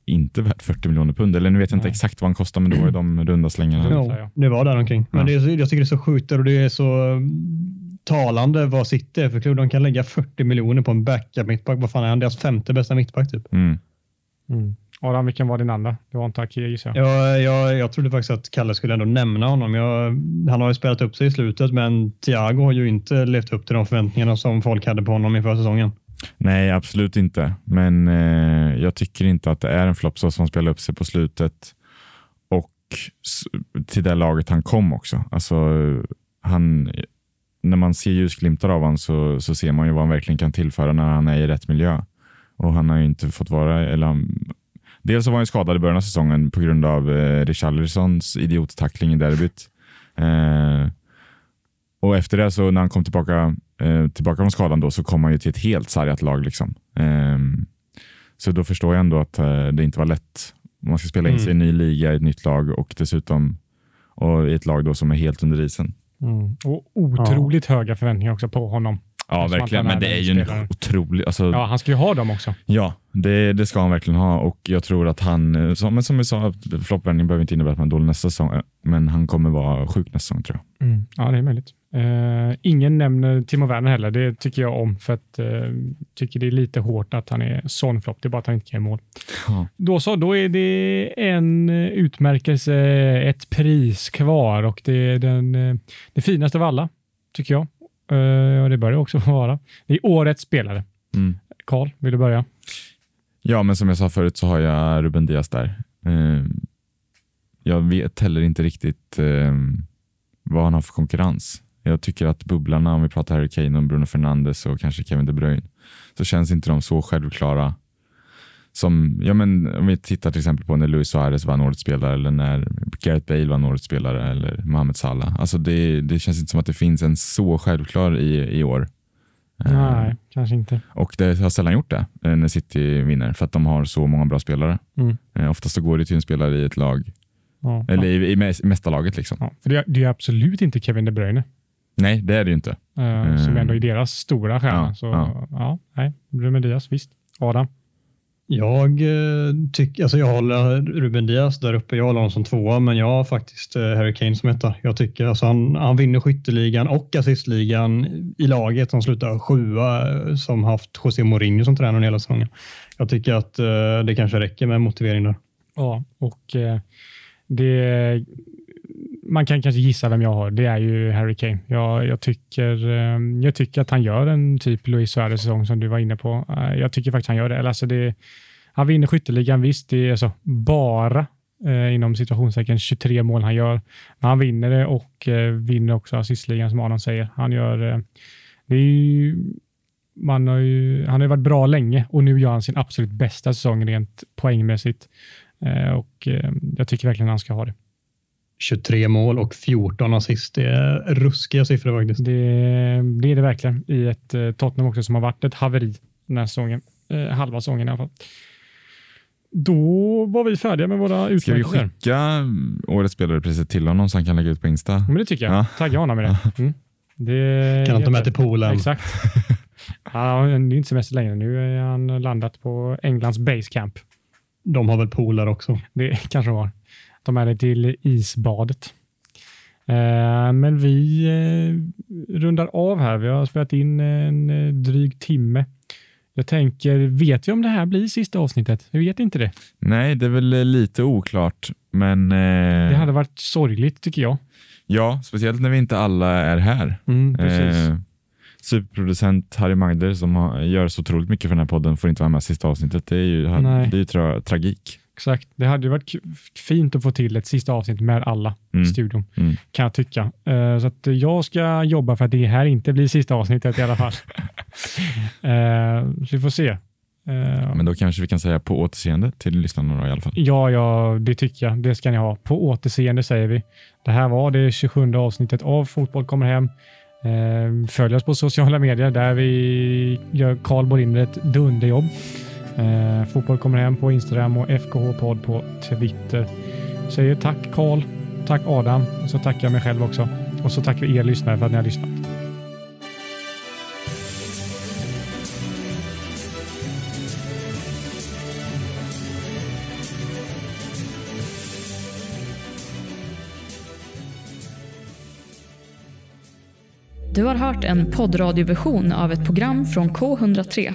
inte värt 40 miljoner pund. Eller nu vet jag inte Nej. exakt vad han kostar, men då är de runda slängarna. Ja, det var där omkring. Men det är, jag tycker det är så sjukt och det är så mm, talande vad City är för klubb. De kan lägga 40 miljoner på en backup mittback. Vad fan är han? Deras femte bästa mittback typ. Mm. Mm. Adam, vilken var din andra? Det var inte Akir gissar jag. Ja, jag. Jag trodde faktiskt att Kalle skulle ändå nämna honom. Jag, han har ju spelat upp sig i slutet, men Thiago har ju inte levt upp till de förväntningarna som folk hade på honom inför säsongen. Nej, absolut inte. Men eh, jag tycker inte att det är en flopp så som han spelar upp sig på slutet och till det laget han kom också. Alltså, han, när man ser ljusglimtar av honom så, så ser man ju vad han verkligen kan tillföra när han är i rätt miljö. Och han har ju inte fått vara, eller Dels så var han skadad i början av säsongen på grund av eh, Richarlisons idiottackling i derbyt. Eh, och efter det, så när han kom tillbaka, eh, tillbaka från skadan, då, så kom han ju till ett helt sargat lag. Liksom. Eh, så då förstår jag ändå att eh, det inte var lätt. Man ska spela in mm. sig i en ny liga, i ett nytt lag och dessutom och i ett lag då som är helt under isen. Mm. Och otroligt ja. höga förväntningar också på honom. Ja, verkligen. Men det är ju en otrolig... Alltså, ja, han ska ju ha dem också. Ja, det, det ska han verkligen ha och jag tror att han, som, men som vi sa, floppvändning behöver inte innebära att man är dålig nästa säsong, men han kommer vara sjuk nästa säsong tror jag. Mm. Ja, det är möjligt. Uh, ingen nämner Timo Werner heller. Det tycker jag om, för att uh, tycker det är lite hårt att han är sån flopp. Det är bara att han inte kan mål. Ja. Då så, då är det en utmärkelse, ett pris kvar och det är den, det finaste av alla, tycker jag. Och det bör det också vara. Det är årets spelare. Mm. Karl, vill du börja? Ja, men som jag sa förut så har jag Ruben Diaz där. Uh, jag vet heller inte riktigt uh, vad han har för konkurrens. Jag tycker att bubblarna, om vi pratar Harry Kane och Bruno Fernandes och kanske Kevin De Bruyne, så känns inte de så självklara som, ja men om vi tittar till exempel på när Luis Suarez vann årets spelare eller när Gareth Bale vann årets spelare eller Mohamed Salah. Alltså det, det känns inte som att det finns en så självklar i, i år. Nej, uh, kanske inte. Och det har sällan gjort det eh, när City vinner för att de har så många bra spelare. Mm. Uh, oftast så går det till en spelare i ett lag. Ja, eller ja. i, i mästarlaget. Liksom. Ja, för det, det är absolut inte Kevin De Bruyne. Nej, det är det ju inte. Uh, som ändå är deras stora stjärna. Ja, så, ja. nej, Ruben Diaz, visst. Adam? Jag eh, tycker, alltså jag håller Ruben Diaz där uppe. Jag håller honom som tvåa, men jag har faktiskt eh, Harry Kane som etta. Jag tycker alltså han, han vinner skytteligan och assistligan i laget som slutar sjua eh, som haft José Mourinho som tränare hela säsongen. Jag tycker att det kanske räcker med motivering där. Ja, och det man kan kanske gissa vem jag har. Det är ju Harry Kane. Jag, jag, tycker, ehm, jag tycker att han gör en typ Luis Suarez-säsong som du var inne på. Eh, jag tycker faktiskt han gör det. Alltså det han vinner skytteligan, visst, det är alltså bara eh, inom situationstecken 23 mål han gör. Men han vinner det och eh, vinner också assistligan som Adam säger. Han gör, eh, det är ju, man har ju, han har varit bra länge och nu gör han sin absolut bästa säsong rent poängmässigt. Eh, och eh, jag tycker verkligen han ska ha det. 23 mål och 14 assist. Det är ruskiga siffror faktiskt. Det, det är det verkligen i ett eh, Tottenham också som har varit ett haveri den här säsongen. Eh, halva säsongen i alla fall. Då var vi färdiga med våra utmärkelser. Ska vi skicka årets spelare till honom så han kan lägga ut på Insta? Men det tycker jag. Ja. Tagga honom med det. [laughs] Mm. det kan han ta med till poolen? Exakt. [laughs] ja, det är inte semester längre. Nu är han landat på Englands basecamp. De har väl poolar också? Det [laughs] kanske de har. De är det till isbadet. Eh, men vi eh, rundar av här. Vi har spelat in en eh, dryg timme. Jag tänker, vet vi om det här blir sista avsnittet? Vi vet inte det. Nej, det är väl lite oklart, men... Eh... Det hade varit sorgligt tycker jag. Ja, speciellt när vi inte alla är här. Mm, precis. Eh, superproducent Harry Magder som har, gör så otroligt mycket för den här podden får inte vara med sista avsnittet. Det är ju, det är ju tra tragik. Exakt. Det hade ju varit fint att få till ett sista avsnitt med alla mm. studion, mm. kan jag tycka. Uh, så att jag ska jobba för att det här inte blir sista avsnittet i alla fall. uh, [laughs] så vi får se. Uh, Men då kanske vi kan säga på återseende till lyssnarna i alla fall. Ja, ja, det tycker jag. Det ska ni ha. På återseende säger vi. Det här var det 27 avsnittet av Fotboll kommer hem. Följ oss på sociala medier där vi gör Karl Borinder ett dunderjobb. Eh, fotboll kommer hem på Instagram och FKH-podd på Twitter. Säger tack Karl, tack Adam och så tackar jag mig själv också. Och så tackar vi er lyssnare för att ni har lyssnat. Du har hört en poddradioversion av ett program från K103